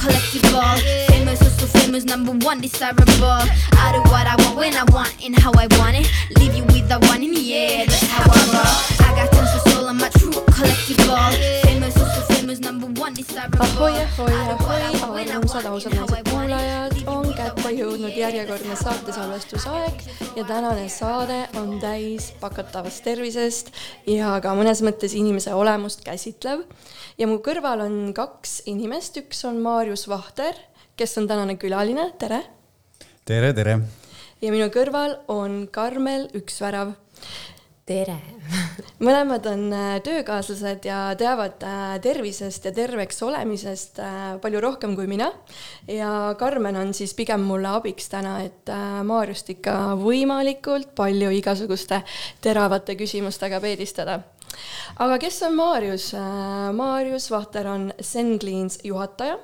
collectible. Famous, also famous, number one, desirable. I do what I want when I want and how I want it. Leave you with the one in the air, that's how I roll. I got tons of soul, I'm a true collectible. Ahoi, ahoi, ahoi, armsad ausad naised kuulajad, on kätte jõudnud järjekordne saatesalvestusaeg ja tänane saade on täis pakatavast tervisest ja ka mõnes mõttes inimese olemust käsitlev. ja mu kõrval on kaks inimest, üks on Maarjus Vahter, kes on tänane külaline, tere! tere, tere! ja minu kõrval on Karmel Üksvärav tere mõlemad on äh, töökaaslased ja teavad äh, tervisest ja terveks olemisest äh, palju rohkem kui mina. ja Karmen on siis pigem mulle abiks täna, et Maarjust ikka võimalikult palju igasuguste teravate küsimustega peedistada. aga kes on Maarjus? Maarjus Vahter on Sendleans juhataja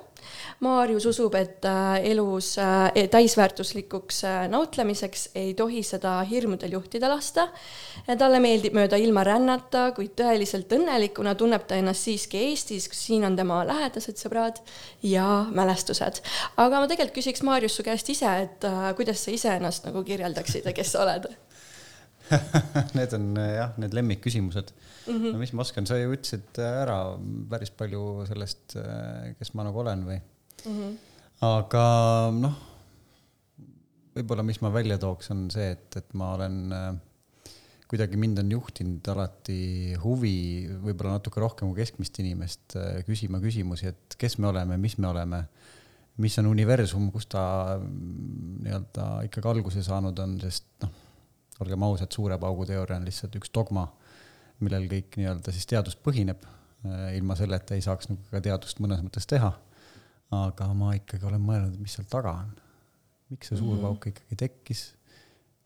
Maarjus usub, et äh, elus äh, e, täisväärtuslikuks äh, nautlemiseks ei tohi seda hirmudel juhtida lasta. talle meeldib mööda ilma rännata, kuid tõeliselt õnnelikuna tunneb ta ennast siiski Eestis, kus siin on tema lähedased sõbrad ja mälestused. aga ma tegelikult küsiks Maarjus su käest ise, et kuidas sa ise ennast nagu kirjeldaksid ja kes sa oled Need on jah, need lemmikküsimused mm. -hmm. no mis ma oskan, sa ju ütlesid ära päris palju sellest, kes ma nagu olen või mm. -hmm. aga noh, võib-olla, mis ma välja tooks, on see, et, et ma olen äh, kuidagi mind on juhtinud alati huvi, võib-olla natuke rohkem kui keskmist inimest, äh, küsima küsimusi, et kes me oleme, mis me oleme, mis on universum, kus ta mm, nii-öelda ikkagi alguse saanud on, sest noh, olgem ausad, suure paugu teooria on lihtsalt üks dogma, millel kõik nii-öelda siis teadus põhineb. Äh, ilma selleta ei saaks nagu ka teadust mõnes mõttes teha aga ma ikkagi olen mõelnud, mis seal taga on. miks see suur mm -hmm. pauk ikkagi tekkis?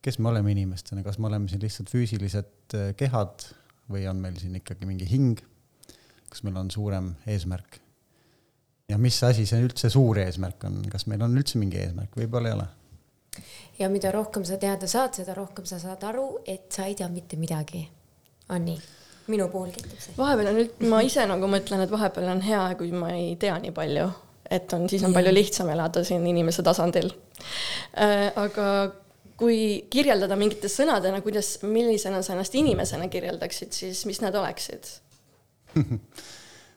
kes me oleme inimestena, kas me oleme siin lihtsalt füüsilised äh, kehad või on meil siin ikkagi mingi hing? kas meil on suurem eesmärk? ja mis asi see üldse suur eesmärk on, kas meil on üldse mingi eesmärk, võib-olla ei ole? ja mida rohkem sa teada saad, seda rohkem sa saad aru, et sa ei tea mitte midagi. on nii? minu puhul kehtib see. vahepeal on ma ise nagu mõtlen, et vahepeal on hea, kui ma ei tea nii palju et on, siis on palju lihtsam elada siin inimese tasandil. Äh, aga kui kirjeldada mingite sõnadena, kuidas, millisena sa ennast inimesena kirjeldaksid, siis mis need oleksid?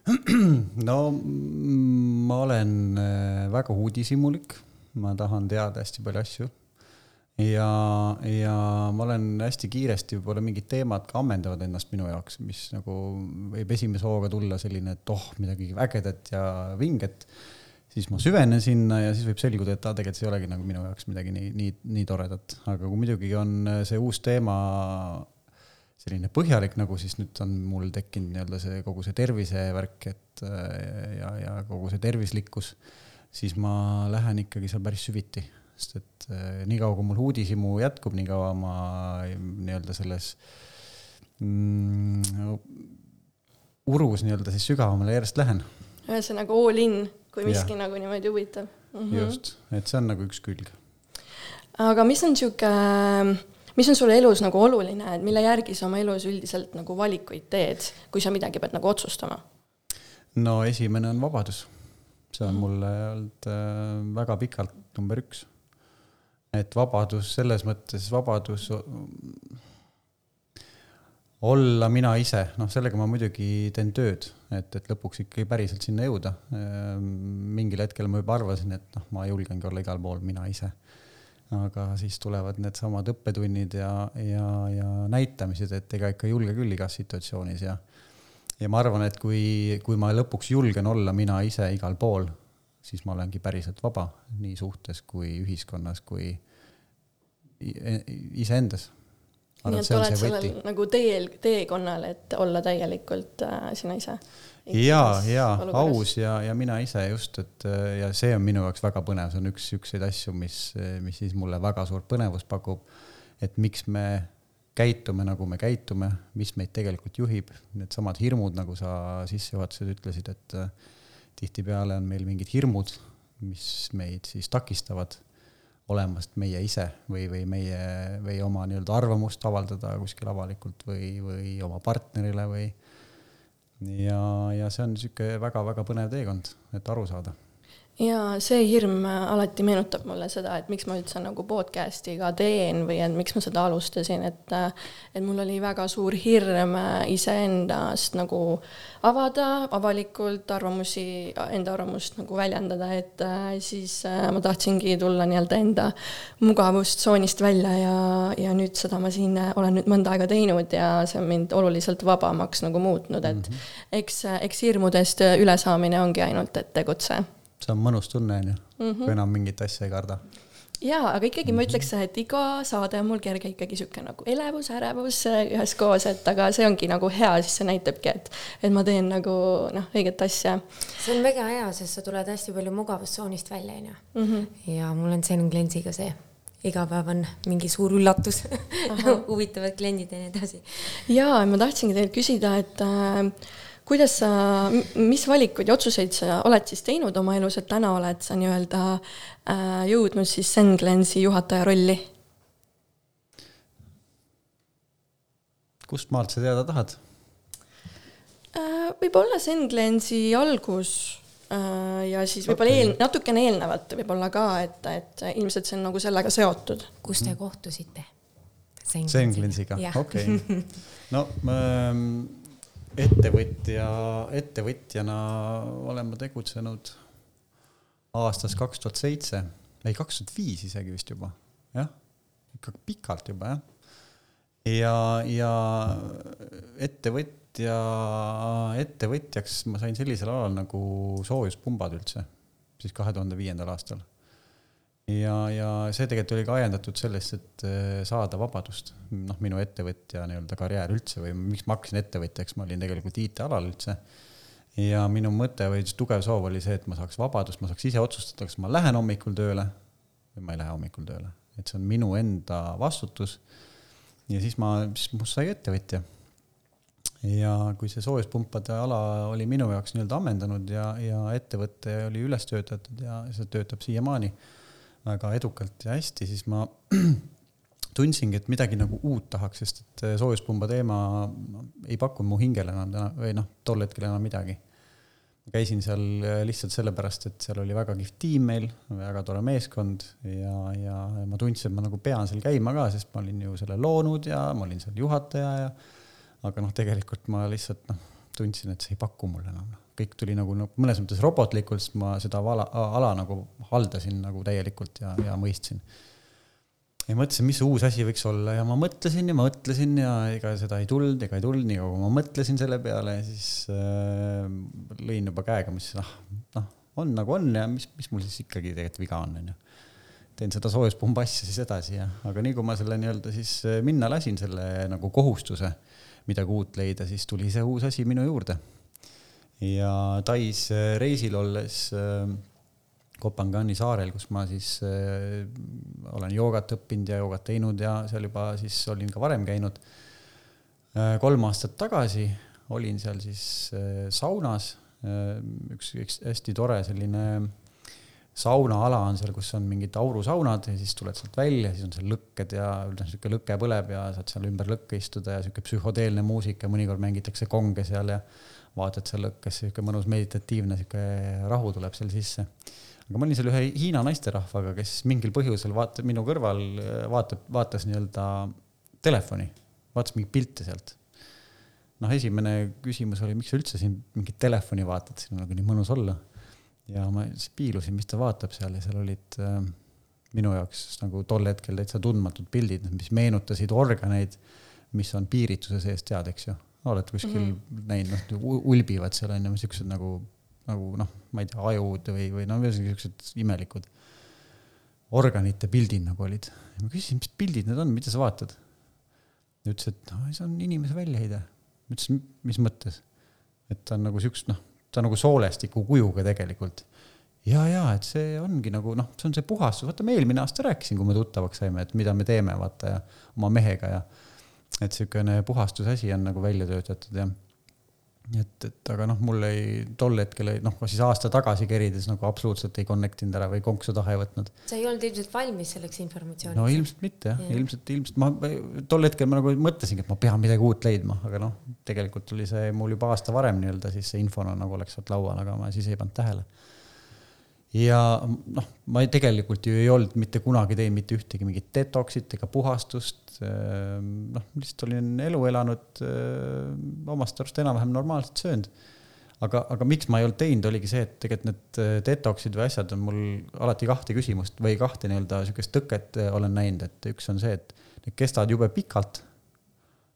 No ma olen äh, väga uudishimulik, ma tahan teada hästi palju asju. Ja, ja ma olen hästi kiiresti, võib-olla mingid teemad ka ammendavad ennast minu jaoks, mis nagu võib esimese hooga tulla selline, et oh, midagi ägedat ja vinget siis ma süvenen sinna ja siis võib selguda, et aa, tegelikult see ei olegi nagu minu jaoks midagi nii, nii, nii toredat, aga kui muidugi on see uus teema selline põhjalik, nagu siis nüüd on mul tekkinud nii-öelda see kogu see tervisevärk, et ja, ja kogu see tervislikkus, siis ma lähen ikkagi seal päris süviti, sest et eh, niikaua, kui mul uudishimu jätkub, niikaua ma nii-öelda selles mm, urus nii-öelda siis sügavamale järjest lähen. ühesõnaga all in kui miski ja. nagu niimoodi huvitav mm. -hmm. just, et see on nagu üks külg. aga mis on sihuke, mis on sulle elus nagu oluline, et mille järgi sa oma elus üldiselt nagu valikuid teed, kui sa midagi pead nagu otsustama? no esimene on vabadus. see on mulle olnud äh, väga pikalt number üks. et vabadus selles mõttes, vabadus olla mina ise, noh, sellega ma muidugi teen tööd, et, et lõpuks ikkagi päriselt sinna jõuda. Ehm, mingil hetkel ma juba arvasin, et noh, ma julgengi olla igal pool mina ise. aga siis tulevad needsamad õppetunnid ja, ja, ja näitamised, et ega ikka julge küll igas situatsioonis ja ja ma arvan, et kui, kui ma lõpuks julgen olla mina ise igal pool, siis ma olengi päriselt vaba nii suhtes kui ühiskonnas kui iseendas nii et oled sellel nagu teel, teekonnal, et olla täielikult äh, sina ise. ja, ja aus ja, ja mina ise just, et äh, ja see on minu jaoks väga põnev, see on üks siukseid asju, mis, mis siis mulle väga suurt põnevust pakub. et miks me käitume, nagu me käitume, mis meid tegelikult juhib, needsamad hirmud, nagu sa sissejuhatuses ütlesid, et äh, tihtipeale on meil mingid hirmud, mis meid siis takistavad olemast meie ise või, või meie või oma nii-öelda arvamust avaldada kuskil avalikult või, või oma partnerile või. ja, ja see on niisugune väga-väga põnev teekond, et aru saada. Ja see hirm alati meenutab mulle seda, et miks ma üldse nagu podcast'i ka teen või et miks ma seda alustasin, et et mul oli väga suur hirm iseendast nagu avada avalikult arvamusi, enda arvamust nagu väljendada, et siis ma tahtsingi tulla nii-öelda enda mugavustsoonist välja ja, ja nüüd seda ma siin olen nüüd mõnda aega teinud ja see on mind oluliselt vabamaks nagu muutnud, et mm -hmm. eks, eks hirmudest ülesaamine ongi ainult, et tegutse see on mõnus tunne, onju, kui enam mingit asja ei karda. jaa, aga ikkagi ma ütleks, et iga saade on mul kerge ikkagi sihuke nagu elevus, ärevus üheskoos, et aga see ongi nagu hea, siis see näitabki, et, et ma teen nagu noh, õiget asja. see on väga hea, sest sa tuled hästi palju mugavustsoonist välja, onju. Mhm. ja mul on Zen Cleanse'iga see iga päev on mingi suur üllatus huvitavad kliendid ja nii edasi. jaa, ma tahtsingi teilt küsida, et äh, kuidas sa, mis valikuid ja otsuseid sa oled siis teinud oma elus, et täna oled sa nii-öelda äh, jõudnud siis Senglensi juhataja rolli? kust maalt sa teada tahad äh,? võib-olla Senglensi algus äh, ja siis võib-olla okay. eel-, natukene eelnevat võib-olla ka, et, et ilmselt see on nagu sellega seotud. kus te kohtusite? Senglensiga, okei. no ähm, ettevõtja, ettevõtjana olen ma tegutsenud aastast kaks tuhat seitse, ei kaks tuhat viis isegi vist juba, jah, ikka pikalt juba jah. ja, ja ettevõtja, ettevõtjaks ma sain sellisel alal nagu soojuspumbad üldse, siis kahe tuhande viiendal aastal ja, ja see tegelikult oli ka ajendatud sellest, et äh, saada vabadust, noh, minu ettevõtja nii-öelda karjäär üldse või miks ma hakkasin ettevõtjaks, ma olin tegelikult IT-alal üldse. ja minu mõte või tugev soov oli see, et ma saaks vabadust, ma saaks ise otsustada, kas ma lähen hommikul tööle või ma ei lähe hommikul tööle, et see on minu enda vastutus. ja siis ma, siis must sai ettevõtja. ja kui see soojuspumpade ala oli minu jaoks nii-öelda ammendanud ja, ja ettevõte oli üles töötatud ja see töötab siiamaani väga edukalt ja hästi, siis ma tundsingi, et midagi nagu uut tahaks, sest et soojuspumba teema ei pakkunud mu hingele enam täna või noh, tol hetkel enam midagi. käisin seal lihtsalt sellepärast, et seal oli väga kihvt tiim meil, väga tore meeskond ja, ja ma tundsin, et ma nagu pean seal käima ka, sest ma olin ju selle loonud ja ma olin seal juhataja ja aga noh, tegelikult ma lihtsalt noh, tundsin, et see ei paku mulle enam kõik tuli nagu no, mõnes mõttes robotlikult, sest ma seda ala, ala nagu haldasin nagu täielikult ja, ja mõistsin. ja mõtlesin, mis uus asi võiks olla ja ma mõtlesin ja mõtlesin ja ega seda ei tulnud ega ei tulnud, nii kaua kui ma mõtlesin selle peale ja siis äh, lõin juba käega, mis noh, noh, on nagu on ja mis, mis mul siis ikkagi tegelikult viga on, onju teen seda soojuspumba asja siis edasi ja, aga nii kui ma selle nii-öelda siis äh, minna lasin, selle nagu kohustuse midagi uut leida, siis tuli see uus asi minu juurde ja Tais äh, reisil olles äh, Kopangani saarel, kus ma siis äh, olen joogat õppinud ja joogat teinud ja seal juba siis olin ka varem käinud. kolm aastat tagasi olin seal siis saunas, üks, üks hästi tore selline saunaala on seal, kus on mingid aurusaunad ja siis tuled sealt välja, siis on seal lõkked ja noh, sihuke lõke põleb ja saad seal ümber lõkke istuda ja sihuke psühhodeelne muusika, mõnikord mängitakse konge seal ja vaatad seal lõkkes, sihuke mõnus meditatiivne sihuke rahu tuleb seal sisse. aga ma olin seal ühe Hiina naisterahvaga, kes mingil põhjusel vaata minu kõrval vaatab, vaatas nii-öelda telefoni, vaatas mingeid pilte sealt. noh, esimene küsimus oli, miks sa üldse siin mingit telefoni vaatad, siin on nagu nii mõnus olla. ja ma siis piilusin, mis ta vaatab seal ja seal olid äh, minu jaoks nagu tol hetkel täitsa tundmatud pildid, mis meenutasid organeid, mis on piirituse sees, tead, eks ju oled kuskil mm -hmm. näinud, noh, ulbivad seal on ju siuksed nagu, nagu noh, ma ei tea, ajud või, või no ühesõnaga siuksed imelikud organite pildid nagu olid. ma küsisin, mis pildid need on, mida sa vaatad? ta ütles, et noh, see on inimese väljaheide. ma ütlesin, mis mõttes? et ta on nagu siukest, noh, ta on nagu soolestiku kujuga tegelikult. ja, ja et see ongi nagu noh, see on see puhastus, vaata ma eelmine aasta rääkisin, kui me tuttavaks saime, et mida me teeme, vaata ja oma mehega ja et niisugune puhastusasi on nagu välja töötatud ja et, et aga noh, mul ei, tol hetkel ei, noh, siis aasta tagasi kerides nagu absoluutselt ei connect inud ära või konksu taha ei võtnud. sa ei olnud ilmselt valmis selleks informatsiooniks? no ilmselt mitte jah ja., ilmselt, ilmselt ma tol hetkel ma nagu mõtlesingi, et ma pean midagi uut leidma, aga noh, tegelikult tuli see mul juba aasta varem nii-öelda siis see infona nagu oleks sealt laual, aga ma siis ei pannud tähele ja noh, ma ei, tegelikult ju ei olnud mitte kunagi teinud mitte ühtegi mingit detox'it ega puhastust. noh, lihtsalt olin elu elanud, omast arust enam-vähem normaalselt söönud. aga, aga miks ma ei olnud teinud, oligi see, et tegelikult need detox'id või asjad on mul alati kahte küsimust või kahte nii-öelda sihukest tõket olen näinud, et üks on see, et need kestavad jube pikalt.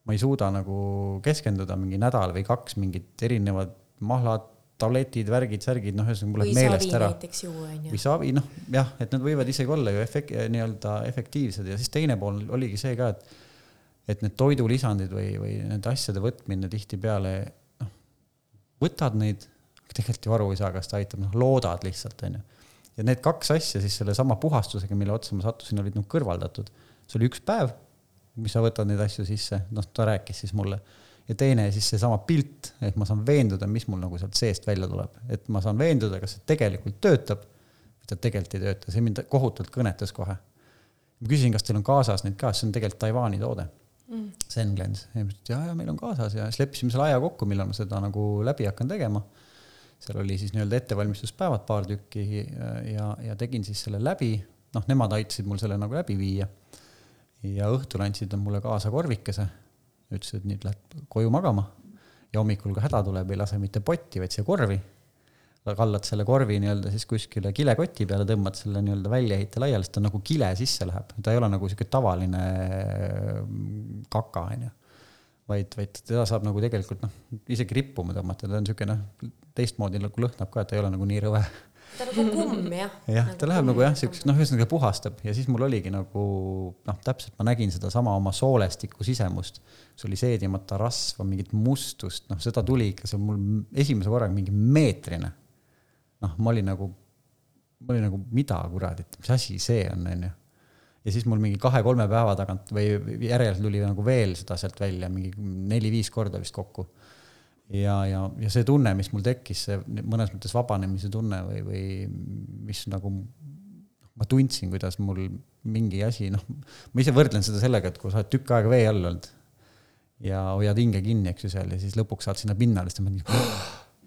ma ei suuda nagu keskenduda mingi nädal või kaks mingid erinevad mahlad tabletid, värgid, särgid, noh, ühesõnaga mul läheb meelest ära. või savi, noh jah, et nad võivad isegi olla ju efek-, nii-öelda efektiivsed ja siis teine pool oligi see ka, et et need toidulisandid või, või nende asjade võtmine tihtipeale, noh, võtad neid, tegelikult ju aru ei saa, kas ta aitab, noh, loodad lihtsalt, onju. ja need kaks asja siis sellesama puhastusega, mille otsa ma sattusin, olid nagu kõrvaldatud. see oli üks päev, mis sa võtad neid asju sisse, noh, ta rääkis siis mulle ja teine siis seesama pilt, et ma saan veenduda, mis mul nagu sealt seest välja tuleb, et ma saan veenduda, kas see tegelikult töötab või ta tegelikult ei tööta, see mind kohutavalt kõnetas kohe. ma küsisin, kas teil on kaasas neid ka, see on tegelikult Taiwan'i toode. Mm.. Zenglens, ja ma ütlesin, et ja, ja meil on kaasas. Ja siis leppisime selle aja kokku, millal ma seda nagu läbi hakkan tegema. seal oli siis nii-öelda ettevalmistuspäevad paar tükki ja, ja tegin siis selle läbi, noh, nemad aitasid mul selle nagu läbi viia. ja õhtul andsid nad mulle kaasa korvikese ütles, et nüüd lähed koju magama ja hommikul, kui häda tuleb, ei lase mitte potti, vaid siia korvi. kallad selle korvi nii-öelda siis kuskile kilekoti peale, tõmbad selle nii-öelda väljaheite laiali, sest ta nagu kile sisse läheb, ta ei ole nagu sihuke tavaline mm, kaka, onju. vaid, vaid teda saab nagu tegelikult noh, isegi rippuma tõmmata, ta on sihuke noh, teistmoodi nagu lõhnab ka, et ta ei ole nagu nii rõve ta on nagu kumm jah. jah, ta läheb nagu jah, siukseks noh, ühesõnaga puhastab ja siis mul oligi nagu noh, täpselt ma nägin sedasama oma soolestiku sisemust. see oli seedimata rasva, mingit mustust, noh, seda tuli ikka, see on mul esimese korraga mingi meetrine. noh, ma olin nagu, ma olin nagu, mida kuradi, et mis asi see on, onju ja siis mul mingi kahe-kolme päeva tagant või järjest tuli nagu veel seda sealt välja, mingi neli-viis korda vist kokku ja, ja, ja see tunne, mis mul tekkis, see mõnes mõttes vabanemise tunne või, või mis nagu ma tundsin, kuidas mul mingi asi, noh, ma ise võrdlen seda sellega, et kui sa oled tükk aega vee all olnud ja hoiad hinge kinni, eks ju seal ja siis lõpuks saad sinna pinnale, siis ma mõtlen,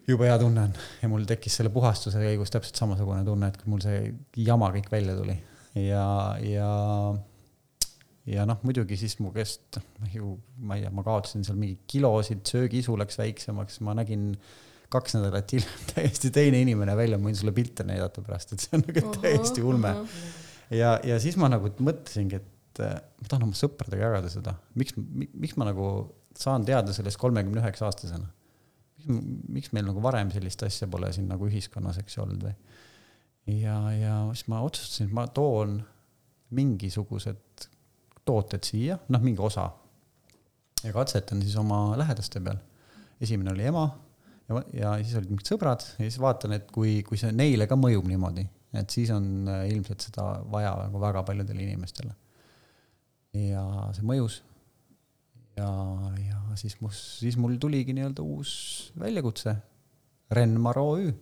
jube hea tunne on. Ja mul tekkis selle puhastuse käigus täpselt samasugune tunne, et kui mul see jama kõik välja tuli. Ja, ja ja noh, muidugi siis mu käest, noh ju ma ei tea, ma kaotasin seal mingi kilosid, söögiisu läks väiksemaks, ma nägin kaks nädalat hiljem täiesti teine inimene välja, ma võin sulle pilte näidata pärast, et see on nagu täiesti ulme. ja, ja siis ma nagu mõtlesingi, et äh, ma tahan oma sõpradega jagada seda, miks, miks ma nagu saan teada sellest kolmekümne üheksa aastasena. miks, miks meil nagu varem sellist asja pole siin nagu ühiskonnas, eks olnud või. ja, ja siis ma otsustasin, et ma toon mingisugused tooted siia, noh, mingi osa. ja katsetan siis oma lähedaste peal. esimene oli ema ja, ja siis olid mingid sõbrad ja siis vaatan, et kui, kui see neile ka mõjub niimoodi, et siis on äh, ilmselt seda vaja nagu väga paljudele inimestele. ja see mõjus. ja, ja siis mus, siis mul tuligi nii-öelda uus väljakutse, Renmar OÜ,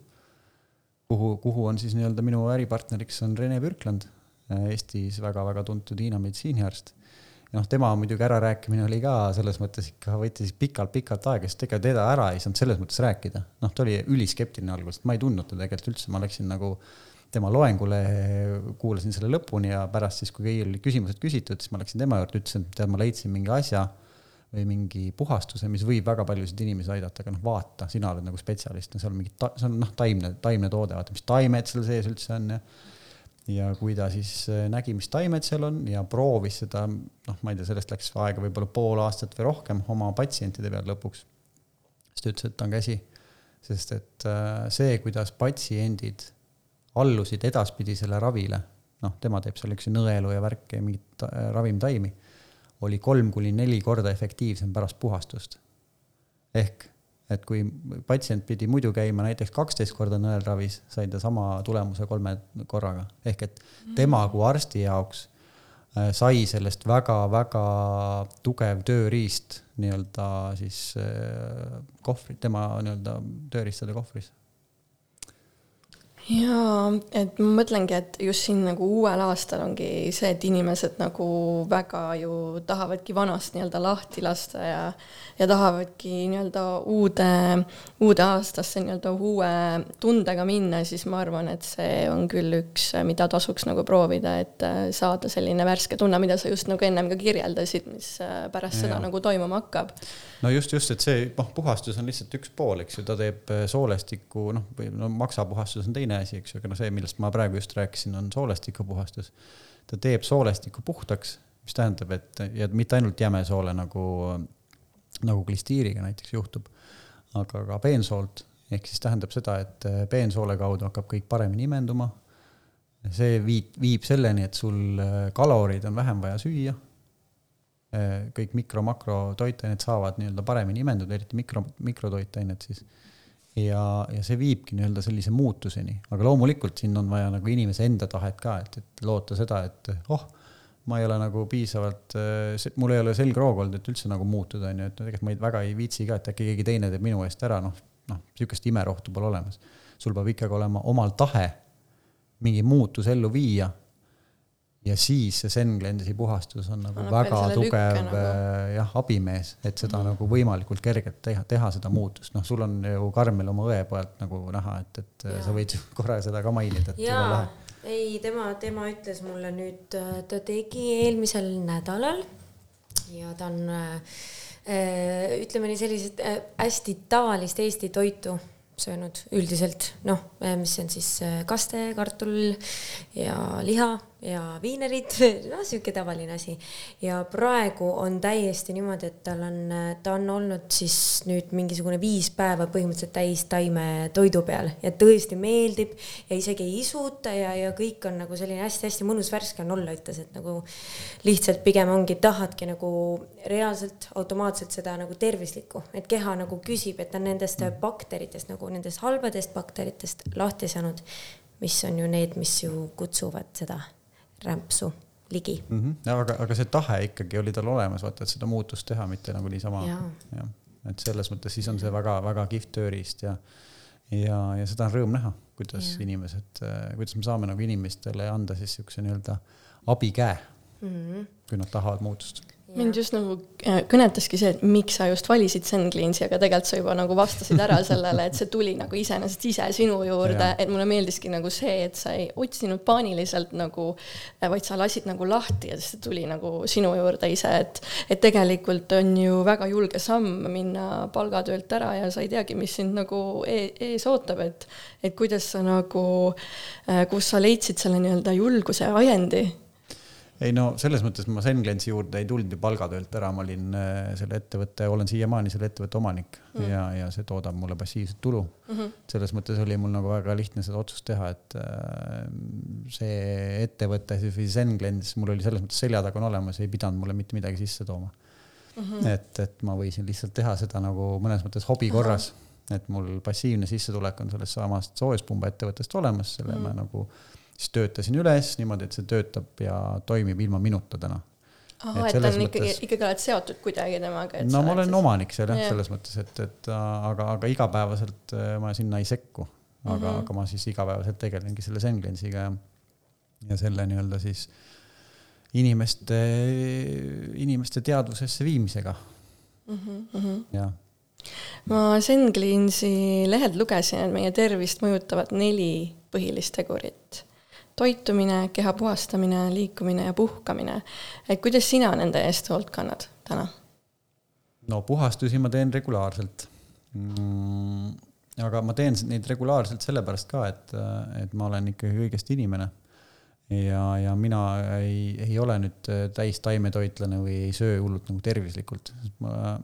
kuhu, kuhu on siis nii-öelda minu äripartneriks on Rene Pürkland Eestis väga-väga tuntud Hiina meditsiiniarst. noh, tema muidugi ärarääkimine oli ka selles mõttes ikka võttis pikalt-pikalt aega, sest ega teda ära ei saanud selles mõttes rääkida. noh, ta oli üliskeptiline alguses, ma ei tundnud teda tegelikult üldse, ma läksin nagu tema loengule, kuulasin selle lõpuni ja pärast siis, kui kõigil olid küsimused küsitud, siis ma läksin tema juurde, ütlesin, et tead, ma leidsin mingi asja või mingi puhastuse, mis võib väga paljusid inimesi aidata, aga noh, vaata, sina oled nagu spetsialist, no seal mingi, see on noh, taimne, taimne toode, vaata, mis taimed seal sees üldse on ja ja kui ta siis äh, nägi, mis taimed seal on ja proovis seda, noh, ma ei tea, sellest läks aega võib-olla pool aastat või rohkem oma patsientide peal lõpuks. siis ta ütles, et on käsi, sest et äh, see, kuidas patsiendid allusid edaspidisele ravile, noh, tema teeb seal, ju, nõelu ja värke ja mingit äh, ravimtaimi, oli kolm kuni neli korda efektiivsem pärast puhastust. ehk et kui patsient pidi muidu käima näiteks kaksteist korda nõelravis, sai ta sama tulemuse kolme korraga. ehk et tema kui arsti jaoks äh, sai sellest väga-väga tugev tööriist nii-öelda siis äh, kohvri, tema nii-öelda tööriistade kohvris. Jaa, et ma mõtlengi, et just siin nagu uuel aastal ongi see, et inimesed nagu väga ju tahavadki vanast nii-öelda lahti lasta ja ja tahavadki nii-öelda uude, uude aastasse nii-öelda uue tundega minna, siis ma arvan, et see on küll üks, mida tasuks nagu proovida, et saada selline värske tunne, mida sa just nagu ennem ka kirjeldasid, mis pärast ja. seda nagu toimuma hakkab no just, just, et see noh, puhastus on lihtsalt üks pool, eks ju, ta teeb äh, soolestiku noh, või no maksapuhastus on teine asi, eks ju, aga no see, millest ma praegu just rääkisin, on soolestikupuhastus. ta teeb soolestiku puhtaks, mis tähendab, et ja mitte ainult jäme soole nagu, nagu klistiiriga näiteks juhtub, aga ka peensoolt ehk siis tähendab seda, et peensoole kaudu hakkab kõik paremini imenduma. see viib, viib selleni, et sul kalorid on vähem vaja süüa kõik mikro-makrotoitained saavad nii-öelda paremini imenduda, eriti mikro, mikrotoitained siis. Ja, ja see viibki nii-öelda sellise muutuseni, aga loomulikult siin on vaja nagu inimese enda tahet ka, et, et loota seda, et oh, ma ei ole nagu piisavalt, äh, mul ei ole selgroog olnud, et üldse nagu muutuda, on ju, et tegelikult ma ei, väga ei viitsi ka, et äkki keegi teine teeb minu eest ära, noh, noh, sihukest imerohtu pole olemas. sul peab ikkagi olema omal tahe mingi muutus ellu viia ja siis see Zen-Cleanse'i puhastus on nagu Annab väga tugev nagu. Äh, jah, abimees, et seda mm -hmm. nagu võimalikult kergelt teha, teha seda muutust, noh, sul on ju Karmel oma õe pealt nagu näha, et, et ja. sa võid korra seda ka mainida, jaa, ei, tema, tema ütles mulle nüüd, äh, ta tegi eelmisel nädalal ja ta on äh, äh ütleme nii sellised hästi tavalist Eesti toitu söönud üldiselt, noh, mis on siis kaste, kartul ja liha ja viinerid, noh, sihuke tavaline asi. ja praegu on täiesti niimoodi, et tal on, ta on olnud siis nüüd mingisugune viis päeva põhimõtteliselt täis taimetoidu peal ja tõesti meeldib ja isegi ei isuta ja, ja kõik on nagu selline hästi-hästi mõnus, värske on olla, ütles, et nagu lihtsalt pigem ongi, tahadki nagu reaalselt automaatselt seda nagu tervislikku, et keha nagu küsib, et ta on nendest bakteritest nagu nendest halbadest bakteritest lahti saanud, mis on ju need, mis ju kutsuvad seda rämpsu ligi mm. -hmm. aga, aga see tahe ikkagi oli tal olemas, vaata, et seda muutust teha, mitte nagu niisama. et selles mõttes siis on see väga-väga kihvt tööriist ja, ja, ja seda on rõõm näha, kuidas ja. inimesed, kuidas me saame nagu inimestele anda siis siukse nii-öelda abikäe mm, -hmm. kui nad tahavad muutust mind just nagu äh, kõnetaski see, et miks sa just valisid SenCleansi, aga tegelikult sa juba nagu vastasid ära sellele, et see tuli nagu iseenesest ise sinu juurde, et mulle meeldiski nagu see, et sa ei otsinud paaniliselt nagu, äh, vaid sa lasid nagu lahti ja see tuli nagu sinu juurde ise, et et tegelikult on ju väga julge samm minna palgatöölt ära ja sa ei teagi, mis sind nagu e ees ootab, et et kuidas sa nagu, äh, kus sa leidsid selle nii-öelda julguse ajendi ei no selles mõttes ma Senglensi juurde ei tulnud ju palgatöölt ära, ma olin äh, selle ettevõtte, olen siiamaani selle ettevõtte omanik mm. ja, ja see toodab mulle passiivset tulu mm. -hmm. selles mõttes oli mul nagu väga lihtne seda otsust teha, et äh, see ettevõte siis või Senglens, mul oli selles mõttes selja taga on olemas, ei pidanud mulle mitte midagi sisse tooma mm. -hmm. et, et ma võisin lihtsalt teha seda nagu mõnes mõttes hobi korras, et mul passiivne sissetulek on sellest samast soojuspumba ettevõttest olemas, selle mm -hmm. ma nagu siis töötasin üles niimoodi, et see töötab ja toimib ilma minuta täna. ahah, et, et ta on ikkagi mõttes..., ikkagi oled seotud kuidagi temaga? no ma olen siis... omanik seal jah, selles mõttes, et, et aga, aga igapäevaselt äh, ma sinna ei sekku. aga mm, -hmm. aga ma siis igapäevaselt tegelengi selle Senglensiga ja, ja selle nii-öelda siis inimeste, inimeste teadvusesse viimisega mm. -hmm. jah ma Senglensi lehelt lugesin, et meie tervist mõjutavad neli põhilist tegurit toitumine, keha puhastamine, liikumine ja puhkamine. et kuidas sina nende eest hoolt kannad täna? no puhastusi ma teen regulaarselt mm,. aga ma teen neid regulaarselt sellepärast ka, et, et ma olen ikkagi õigesti inimene. ja, ja mina ei, ei ole nüüd täis taimetoitlane või ei söö hullult nagu tervislikult, ma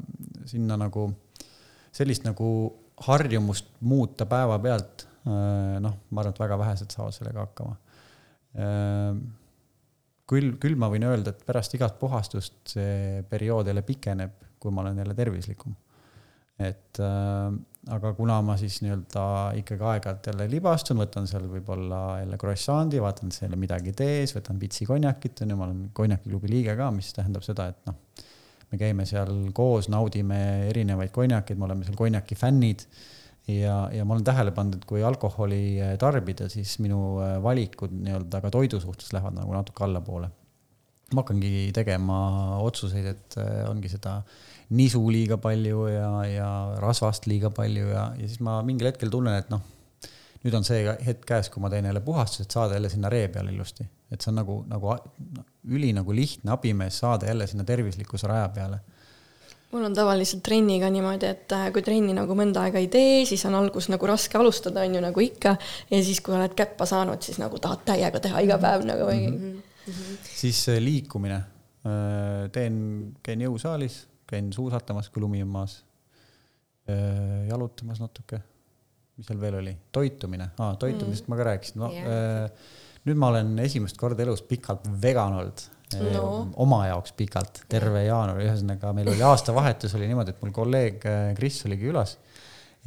sinna nagu sellist nagu harjumust muuta päevapealt, noh, ma arvan, et väga vähesed saavad sellega hakkama küll, küll ma võin öelda, et pärast igat puhastust see periood jälle pikeneb, kui ma olen jälle tervislikum. et äh, aga kuna ma siis nii-öelda ikkagi aeg-ajalt jälle libastun, võtan seal võib-olla jälle croissant'i, vaatan seal midagi tees, võtan pitsi konjakit, on ju, ma olen konjakiklubi liige ka, mis tähendab seda, et noh, me käime seal koos, naudime erinevaid konjakeid, me oleme seal konjaki fännid ja, ja ma olen tähele pannud, et kui alkoholi äh, tarbida, siis minu äh, valikud nii-öelda ka toidu suhtes lähevad nagu natuke allapoole. ma hakkangi tegema otsuseid, et ongi seda nisu liiga palju ja, ja rasvast liiga palju ja, ja siis ma mingil hetkel tunnen, et noh, nüüd on see hetk käes, kui ma teen jälle puhastuse, et saada jälle sinna ree peale ilusti. et see on nagu, nagu üli nagu lihtne abimees saada jälle sinna tervislikkuse raja peale mul on tavaliselt trenniga niimoodi, et äh, kui trenni nagu mõnda aega ei tee, siis on algus nagu raske alustada, on ju, nagu ikka, ja siis, kui oled käppa saanud, siis nagu tahad täiega teha iga päev nagu või mm. -hmm. Mm -hmm. siis äh, liikumine. Äh, teen, käin jõusaalis, käin suusatamas, kui lumi on maas. jalutamas natuke. mis seal veel oli? toitumine ah,, toitumisest mm -hmm. ma ka rääkisin no, yeah.. nüüd ma olen esimest korda elus pikalt vegan olnud no. oma jaoks pikalt, terve jaanuari, ühesõnaga meil oli aastavahetus oli niimoodi, et mul kolleeg äh, Kris oligi külas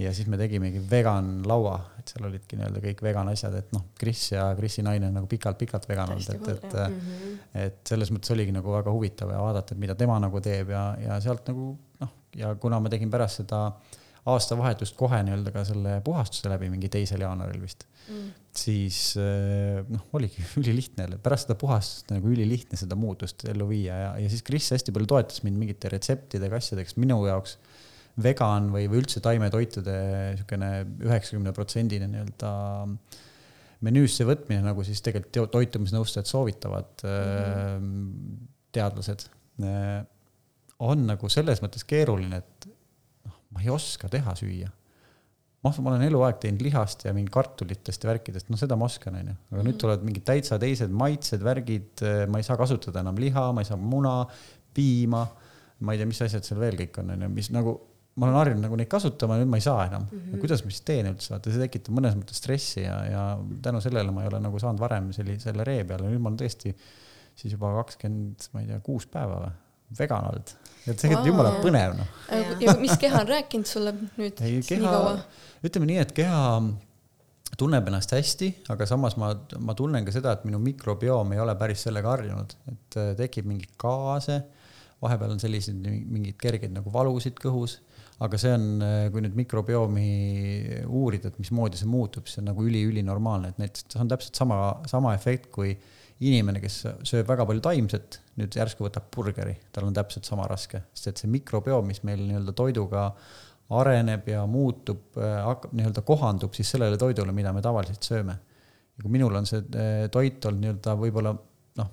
ja siis me tegimegi vegan laua, et seal olidki nii-öelda kõik vegan asjad, et noh, Kris ja Krisi naine on nagu pikalt-pikalt vegan olnud, et, et mm, -hmm. et selles mõttes oligi nagu väga huvitav ja vaadata, et mida tema nagu teeb ja, ja sealt nagu noh, ja kuna ma tegin pärast seda aastavahetust kohe nii-öelda ka selle puhastuse läbi mingi teisel jaanuaril vist mm., siis eh, noh, oligi ülilihtne pärast seda puhastust nagu ülilihtne seda muutust ellu viia ja, ja siis Kris hästi palju toetas mind mingite retseptidega, asjadega, sest minu jaoks vegan või, või üldse taimetoitude niisugune üheksakümne protsendine nii-öelda menüüsse võtmine, nagu siis tegelikult toitumisnõustajad soovitavad mm, -hmm. teadlased, eh, on nagu selles mõttes keeruline, et ma ei oska teha süüa ma, ma olen eluaeg teinud lihast ja mingi kartulitest ja värkidest, no seda ma oskan, onju. aga mm -hmm. nüüd mhm. tulevad mingid täitsa teised maitsed, värgid, ma ei saa kasutada enam liha, ma ei saa muna, piima, ma ei tea, mis asjad seal veel kõik on, onju, mis nagu, ma olen harjunud nagu neid kasutama, nüüd ma ei saa enam mm. -hmm. kuidas ma siis teen üldse, vaata, see tekitab mõnes mõttes stressi ja, ja tänu sellele ma ei ole nagu saanud varem selli-, selle ree peale, nüüd ma olen tõesti siis juba kakskümmend, ma ei tea, kuus päeva või vegan olnud. Et tegelikult jumala põnev noh. ja mis keha on rääkinud sulle nüüd ei, keha, nii kaua? ütleme nii, et keha tunneb ennast hästi, aga samas ma, ma tunnen ka seda, et minu mikrobioom ei ole päris sellega harjunud, et äh, tekib mingeid gaase, vahepeal on selliseid mingeid kergeid nagu valusid kõhus, aga see on, äh, kui nüüd mikrobiomi uurida, et mismoodi see muutub, see on nagu üli-ülinormaalne, et näiteks see on täpselt sama, sama efekt kui inimene, kes sööb väga palju taimset, nüüd järsku võtab burgeri, tal on täpselt sama raske, sest et see mikrobioom, mis meil nii-öelda toiduga areneb ja muutub, äh, hakkab nii-öelda kohandub siis sellele toidule, mida me tavaliselt sööme. ja kui minul on see äh, toit olnud nii-öelda võib-olla noh,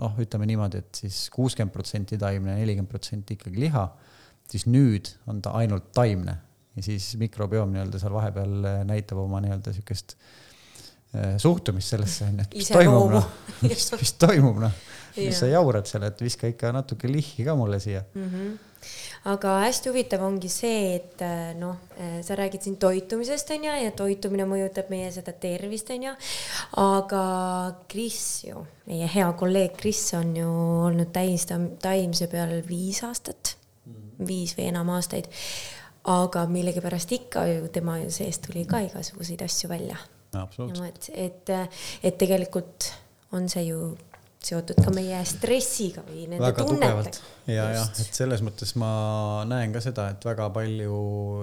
noh, ütleme niimoodi, et siis kuuskümmend protsenti taimne, nelikümmend protsenti ikkagi liha, siis nüüd on ta ainult taimne ja siis mikrobioom nii-öelda seal vahepeal äh, näitab oma nii-öelda äh, Äh, suhtumist sellesse onju, et mis toimub noh, mis, mis toimub noh, mis sa jaurad seal, et viska ikka natuke lihhi ka mulle siia mm. -hmm aga hästi huvitav ongi see, et äh, noh, äh, sa räägid siin toitumisest onju ja toitumine mõjutab meie seda tervist onju. aga Kris ju, meie hea kolleeg Kris on ju olnud täis taimse peal viis aastat mm, -hmm. viis või enam aastaid. aga millegipärast ikka ju tema seest tuli ka igasuguseid asju välja et, et, et tegelikult on see ju seotud ka meie stressiga või nende väga tunnetega. ja, jah, et selles mõttes ma näen ka seda, et väga palju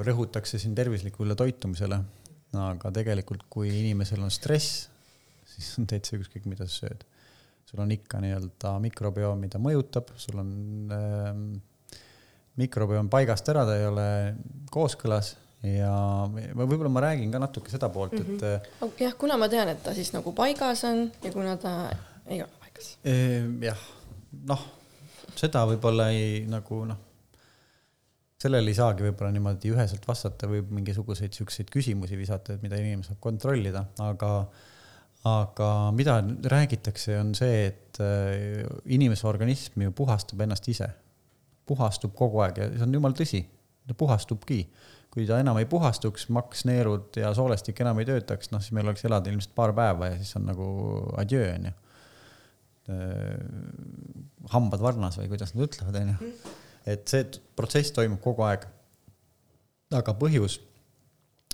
rõhutakse siin tervislikule toitumisele. aga tegelikult, kui inimesel on stress, siis on täitsa ükskõik, mida sa sööd. sul on ikka nii-öelda mikrobioom, mida mõjutab, sul on äh, mikrobioom paigast ära, ta ei ole kooskõlas ja võib-olla ma räägin ka natuke seda poolt, et mm. -hmm. jah, kuna ma tean, et ta siis nagu paigas on ja kuna ta ei ole paigas. jah, noh, seda võib-olla ei nagu noh, sellele ei saagi võib-olla niimoodi üheselt vastata, võib mingisuguseid siukseid küsimusi visata, et mida inimene saab kontrollida, aga aga mida räägitakse, on see, et äh, inimese organism ju puhastab ennast ise, puhastub kogu aeg ja see on jumala tõsi, ta puhastubki kui ta enam ei puhastuks, maks, neerud ja soolestik enam ei töötaks, noh siis meil oleks elada ilmselt paar päeva ja siis on nagu adjöö onju. hambad varnas või kuidas nad ütlevad, onju. et see protsess toimub kogu aeg. aga põhjus,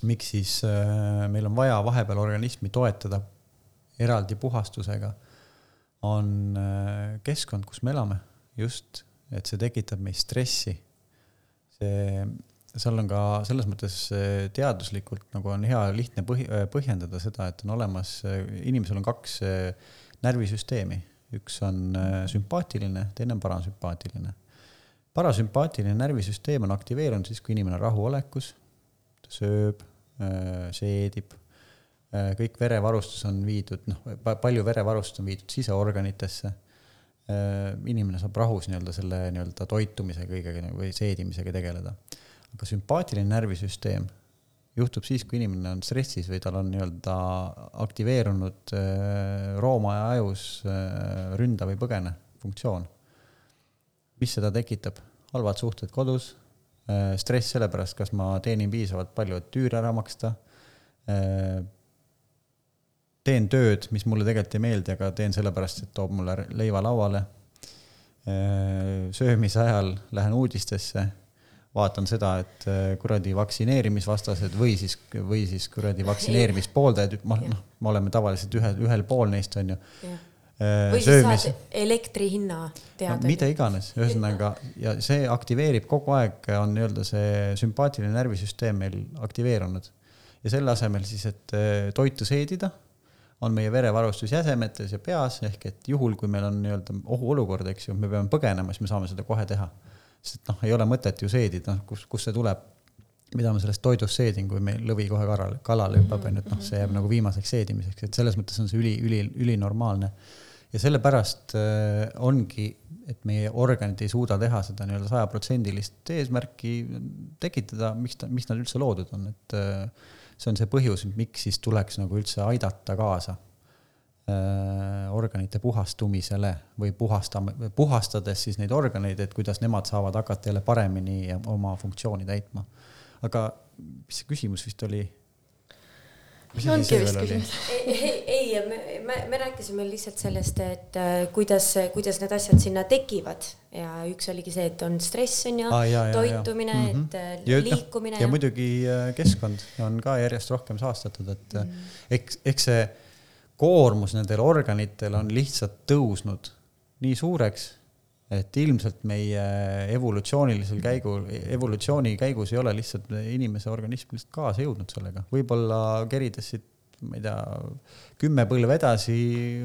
miks siis äh, meil on vaja vahepeal organismi toetada eraldi puhastusega, on äh, keskkond, kus me elame, just, et see tekitab meis stressi. see seal on ka selles mõttes äh, teaduslikult nagu on hea lihtne põhi, põhjendada seda, et on olemas, inimesel on kaks närvisüsteemi, üks on sümpaatiline, teine on parasümpaatiline. parasümpaatiline närvisüsteem on aktiveerunud siis, kui inimene on rahuolekus, ta sööb, seedib, kõik verevarustus on viidud, noh, palju verevarustust on viidud siseorganitesse inimene saab rahus nii-öelda selle nii-öelda toitumise kõigega või seedimisega tegeleda. Aga sümpaatiline närvisüsteem juhtub siis, kui inimene on stressis või tal on nii-öelda aktiveerunud äh, roomaja ajus äh, ründa või põgene funktsioon. mis seda tekitab? halvad suhted kodus, stress selle pärast, kas ma teenin piisavalt palju, et tüüri ära maksta teen tööd, mis mulle tegelikult ei meeldi, aga teen sellepärast, et toob mulle leiva lauale. Äh, söömise ajal lähen uudistesse, vaatan seda, et äh, kuradi vaktsineerimisvastased või siis, või siis kuradi vaktsineerimispooldajad, noh, me oleme tavaliselt ühel, ühel pool neist, on ju äh, või siis Söömis... saad elektri hinna teada no,. mida iganes, ühesõnaga ja see aktiveerib kogu aeg, on nii-öelda see sümpaatiline närvisüsteem meil aktiveerunud. ja selle asemel siis, et toitu seedida on meie verevarustus jäsemetes ja peas, ehk et juhul, kui meil on nii-öelda ohuolukord, eks ju, me peame põgenema, siis me saame seda kohe teha. Sest noh, ei ole mõtet ju seedida, noh, kus, kust see tuleb, mida ma sellest toidust seedin, kui meil lõvi kohe kalale, kalale hüppab, on ju, et noh, see jääb nagu viimaseks seedimiseks, et selles mõttes on see üli, üli, ülinormaalne. ja sellepärast äh, ongi, et meie organid ei suuda teha seda nii-öelda sajaprotsendilist eesmärki tekitada, miks ta, miks nad üldse loodud on, et äh, see on see põhjus, miks siis tuleks nagu üldse aidata kaasa organite puhastumisele või puhastama, puhastades siis neid organeid, et kuidas nemad saavad hakata jälle paremini oma funktsiooni täitma. aga mis see küsimus vist oli? ongi vist küsimus. ei, ei, me, me, me rääkisime lihtsalt sellest, et äh, kuidas, kuidas need asjad sinna tekivad ja üks oligi see, et on stress on ju ah,, toitumine, mm -hmm. et äh, ja, liikumine. ja muidugi äh, keskkond on ka järjest rohkem saastatud, et mm -hmm. eks, eks see koormus nendel organitel on lihtsalt tõusnud nii suureks et ilmselt meie evolutsioonilisel käigul, evolutsiooni käigus ei ole lihtsalt inimese organism lihtsalt kaasa jõudnud sellega, võib-olla kerides siit, ma ei tea, kümme põlve edasi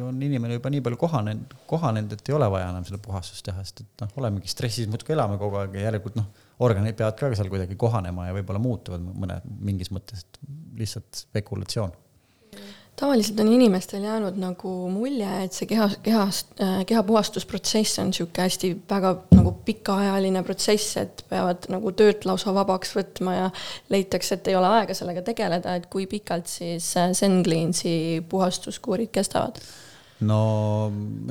on inimene juba nii palju kohanenud, kohanenud, et ei ole vaja enam seda puhastust teha, sest et noh, olemegi stressis, muudkui elame kogu aeg ja järelikult noh, organid peavad ka seal kuidagi kohanema ja võib-olla muutuvad mõne, mingis mõttes, lihtsalt spekulatsioon tavaliselt on inimestel jäänud nagu mulje, et see keha, kehast, äh, kehapuhastusprotsess on niisugune hästi väga nagu pikaajaline protsess, et peavad nagu töölt lausa vabaks võtma ja leitakse, et ei ole aega sellega tegeleda, et kui pikalt siis äh, Zen Cleansi puhastuskuurid kestavad? no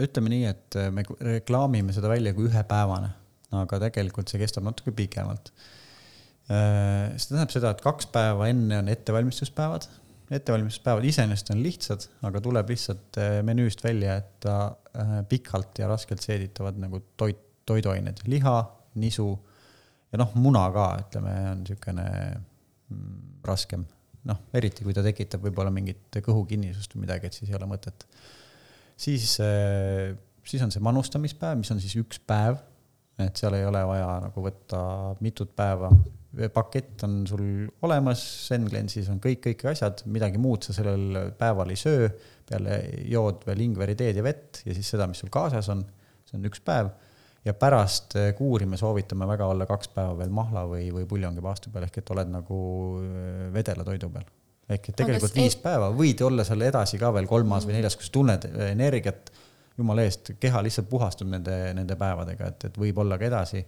ütleme nii, et äh, me reklaamime seda välja kui ühepäevane, aga tegelikult see kestab natuke pikemalt. see tähendab seda, et kaks päeva enne on ettevalmistuspäevad ettevalmistuspäevad iseenesest on lihtsad, aga tuleb lihtsalt äh, menüüst välja, et ta äh, pikalt ja raskelt seeditavad nagu toit, toiduained, liha, nisu ja noh, muna ka, ütleme, on niisugune mm, raskem. noh, eriti kui ta tekitab võib-olla mingit kõhukinnisust või midagi, et siis ei ole mõtet. siis, äh, siis on see manustamispäev, mis on siis üks päev, et seal ei ole vaja nagu võtta mitut päeva pakett on sul olemas, Senglensis on kõik, kõik asjad, midagi muud sa sellel päeval ei söö, peale jood veel Ingveri teed ja vett ja siis seda, mis sul kaasas on, see on üks päev. ja pärast eh, kuuri me soovitame väga olla kaks päeva veel mahla või, või puljongi peal, ehk et oled nagu eh, vedela toidu peal. ehk et tegelikult viis päeva, võid olla seal edasi ka veel kolmas või neljas, kui sa tunned energiat, jumala eest, keha lihtsalt puhastub nende, nende päevadega, et, et võib olla ka edasi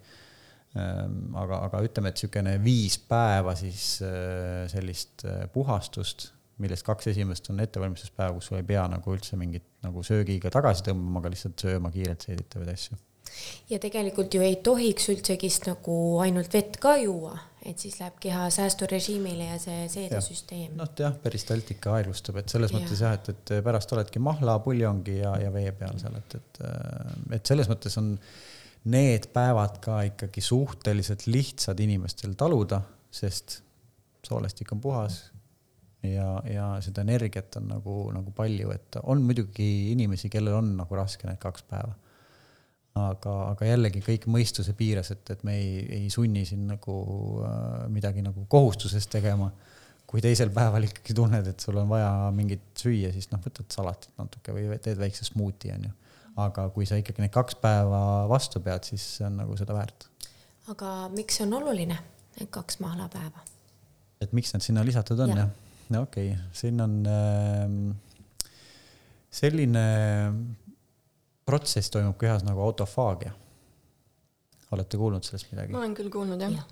aga, aga ütleme, et niisugune viis päeva siis äh, sellist äh, puhastust, millest kaks esimest on ettevalmistuspäev, kus sul ei pea nagu üldse mingit nagu söögiga tagasi tõmbama, aga lihtsalt sööma kiirelt seeditavaid asju. ja tegelikult ju ei tohiks üldsegist nagu ainult vett ka juua, et siis läheb keha säästurežiimile ja see seedesüsteem. noh, jah, peristaltika aeglustab, et selles ja. mõttes jah, et, et pärast oledki mahla, puljongi ja, ja vee peal seal, et, et, äh, et selles mõttes on need päevad ka ikkagi suhteliselt lihtsad inimestel taluda, sest soolestik on puhas ja, ja seda energiat on nagu, nagu palju, et on muidugi inimesi, kellel on nagu raske need kaks päeva. aga, aga jällegi kõik mõistuse piires, et, et me ei, ei sunni siin nagu äh, midagi nagu kohustusest tegema. kui teisel päeval ikkagi tunned, et sul on vaja mingit süüa, siis noh, võtad salatit natuke või teed väikse smuuti, onju. Aga kui sa ikkagi need kaks päeva vastu pead, siis see on nagu seda väärt. aga miks on oluline need kaks mahlapäeva? et miks need sinna lisatud on ja. jah? no okei okay., siin on äh, selline protsess toimub kehas nagu autofaagia. olete kuulnud sellest midagi? ma olen küll kuulnud jah ja..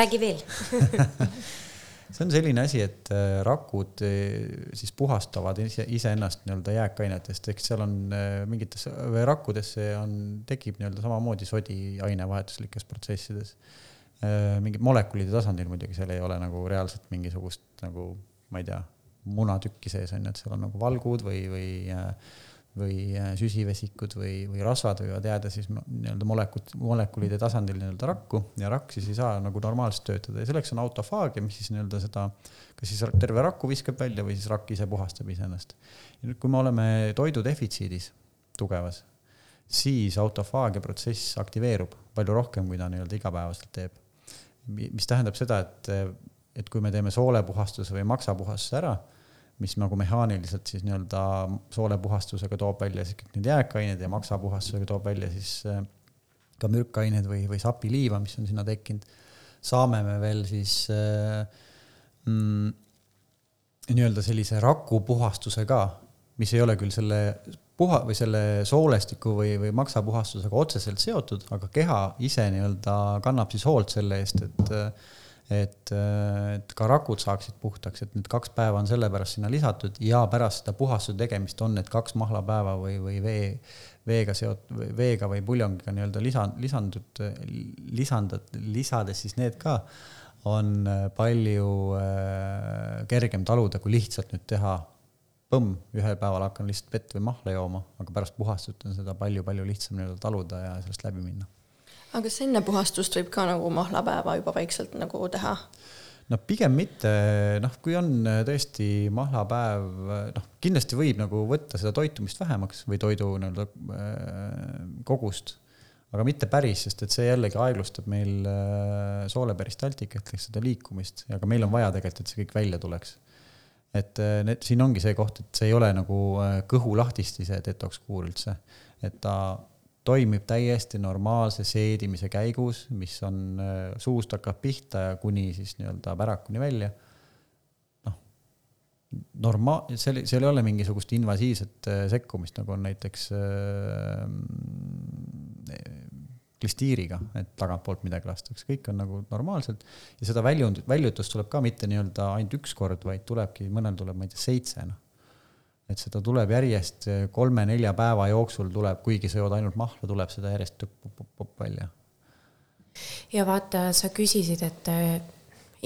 räägi veel see on selline asi, et äh, rakud äh, siis puhastavad ise, iseennast nii-öelda jääkainetest, ehk seal on äh, mingites rakkudesse on, tekib nii-öelda samamoodi sodi ainevahetuslikes protsessides. mingid molekulide tasandil muidugi, seal ei ole nagu reaalselt mingisugust nagu, ma ei tea, munatükki sees on ju, et seal on nagu valgud või, või äh, või äh, süsivesikud või, või rasvad võivad jääda siis nii-öelda molekut-, molekulide tasandil nii-öelda rakku ja rakk siis ei saa nagu normaalselt töötada ja selleks on autofaagia, mis siis nii-öelda seda, kas siis terve rakku viskab välja või siis rakk ise puhastab iseennast. ja nüüd, kui me oleme toidu defitsiidis tugevas, siis autofaagia protsess aktiveerub palju rohkem, kui ta nii-öelda igapäevaselt teeb. mis tähendab seda, et, et kui me teeme soolepuhastuse või maksapuhastuse ära mis nagu mehaaniliselt siis nii-öelda soolepuhastusega toob välja siis kõik need jääkained ja maksapuhastusega toob välja siis äh, ka mürkaineid või, või sapiliiva, mis on sinna tekkinud. saame me veel siis äh, mm, nii-öelda sellise rakupuhastuse ka, mis ei ole küll selle puha- või selle soolestiku või, või maksapuhastusega otseselt seotud, aga keha ise nii-öelda kannab siis hoolt selle eest, et äh, et, et ka rakud saaksid puhtaks, et need kaks päeva on sellepärast sinna lisatud ja pärast seda puhastuse tegemist on need kaks mahlapäeva või, või vee, veega seotud, veega või puljongiga nii-öelda lisa, lisandud, lisandad, lisades siis need ka, on äh, palju äh, kergem taluda, kui lihtsalt nüüd teha põmm, ühel päeval hakkan lihtsalt vett või mahla jooma, aga pärast puhastust on seda palju-palju lihtsam nii-öelda taluda ja sellest läbi minna aga kas enne puhastust võib ka nagu mahlapäeva juba vaikselt nagu teha? no pigem mitte, noh, kui on äh, tõesti mahlapäev, äh, noh, kindlasti võib nagu võtta seda toitumist vähemaks või toidu nii-öelda äh, kogust, aga mitte päris, sest et see jällegi aeglustab meil sooleperistaltikat ehk seda liikumist, aga meil on vaja tegelikult, et see kõik välja tuleks. et need, siin ongi see koht, et see ei ole nagu kõhu lahtisti, see detox kuur üldse, et ta toimib täiesti normaalse seedimise käigus, mis on, äh, suust hakkab pihta ja kuni siis nii-öelda pärakuni välja. noh, norma-, seal, seal ei ole mingisugust invasiivset äh, sekkumist, nagu on näiteks äh, klistiiriga, et tagantpoolt midagi lastakse, kõik on nagu normaalselt ja seda väljund, väljutust tuleb ka mitte nii-öelda ainult üks kord, vaid tulebki, mõnel tuleb, ma ei tea, seitse, noh et seda tuleb järjest kolme-nelja päeva jooksul tuleb, kuigi sa jood ainult mahla, tuleb seda järjest pop-pop-pop välja. ja vaata, sa küsisid, et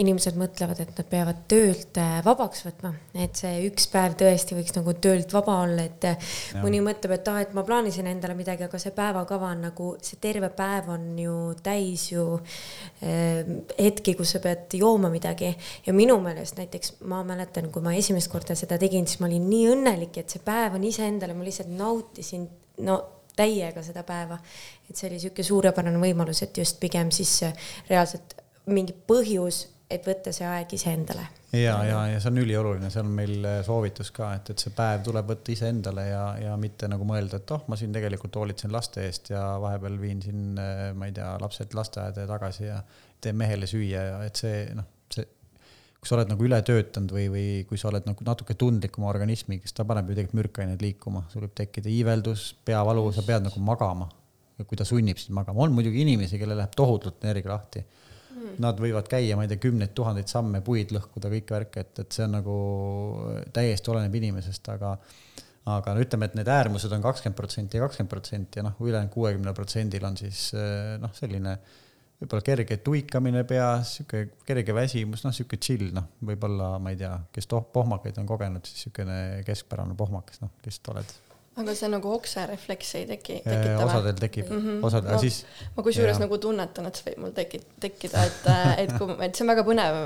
inimesed mõtlevad, et nad peavad töölt äh, vabaks võtma, et see üks päev tõesti võiks nagu töölt vaba olla, et äh, ja. mõni mõtleb, et aa ah,, et ma plaanisin endale midagi, aga see päevakava on nagu, see terve päev on ju täis ju eh, hetki, kus sa pead jooma midagi ja minu meelest näiteks ma mäletan, kui ma esimest korda seda tegin, siis ma olin nii õnnelik, et see päev on iseendale, ma lihtsalt nautisin, no täiega seda päeva. et see oli niisugune suurepärane võimalus, et just pigem siis reaalselt mingi põhjus et võtta see aeg iseendale. ja, ja, ja see on ülioluline, see on meil äh, soovitus ka, et, et see päev tuleb võtta iseendale ja, ja mitte nagu mõelda, et oh, ma siin tegelikult hoolitsen laste eest ja vahepeal viin siin, äh, ma ei tea, lapsed lasteaeda ja tagasi ja teen mehele süüa ja et see noh, see kui sa oled nagu ületöötanud või, või kui sa oled nagu natuke tundlikum organismiga, siis ta paneb ju tegelikult mürkaineid liikuma, sul võib tekkida iiveldus, peavalu, sa pead nagu magama. kui ta sunnib sind magama, on muidugi inimesi, kellel läheb tohutult energia lahti. Nad võivad käia, ma ei tea, kümneid tuhandeid samme, puid lõhkuda, kõike värke, et, et see on nagu täiesti oleneb inimesest, aga aga no ütleme, et need äärmused on kakskümmend protsenti ja kakskümmend protsenti ja noh, ülejäänud kuuekümnel protsendil on siis noh, selline võib-olla kerge tuikamine peas, sihuke kerge väsimus, noh, sihuke chill, noh, võib-olla ma ei tea, kes toh-, pohmakaid on kogenud, siis niisugune keskpärane pohmakas, noh, lihtsalt oled aga see nagu okserefleks ei teki, tekita või? osadel tekib mm, -hmm. osad, aga siis. ma kusjuures nagu tunnetan, et see võib mul teki-, tekkida, et, et kui, et see on väga põnev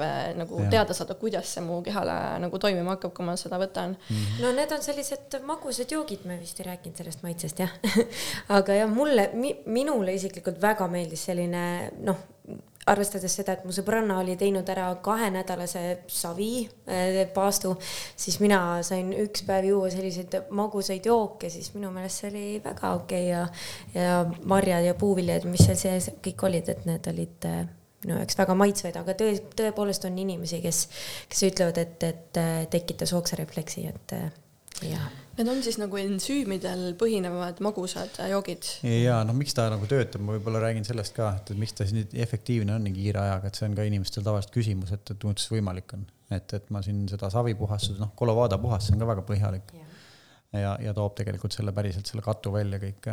nagu ja. teada saada, kuidas see mu kehale nagu toimima hakkab, kui ma seda võtan mm. -hmm. no need on sellised magusad joogid, me vist ei rääkinud sellest maitsest jah aga jah, mulle mi,, minule isiklikult väga meeldis selline noh arvestades seda, et mu sõbranna oli teinud ära kahenädalase savi äh, paastu, siis mina sain üks päev juua selliseid magusaid jooke, siis minu meelest see oli väga okei okay ja, ja marjad ja puuviljad, mis seal sees kõik olid, et need olid äh, minu jaoks väga maitsvaid, aga tõe, tõepoolest on inimesi, kes, kes ütlevad, et, et äh, tekitas okserefleksi, et jah Need on siis nagu ensüümidel põhinevad magusad joogid? ja noh, miks ta nagu töötab, ma võib-olla räägin sellest ka, et miks ta siis nii efektiivne on nii kiire ajaga, et see on ka inimestel tavaliselt küsimus, et, et kuidas see võimalik on. et, et ma siin seda savipuhastuse, noh, Colovada puhastus on ka väga põhjalik ja, ja, ja toob tegelikult selle päriselt selle katu välja kõik.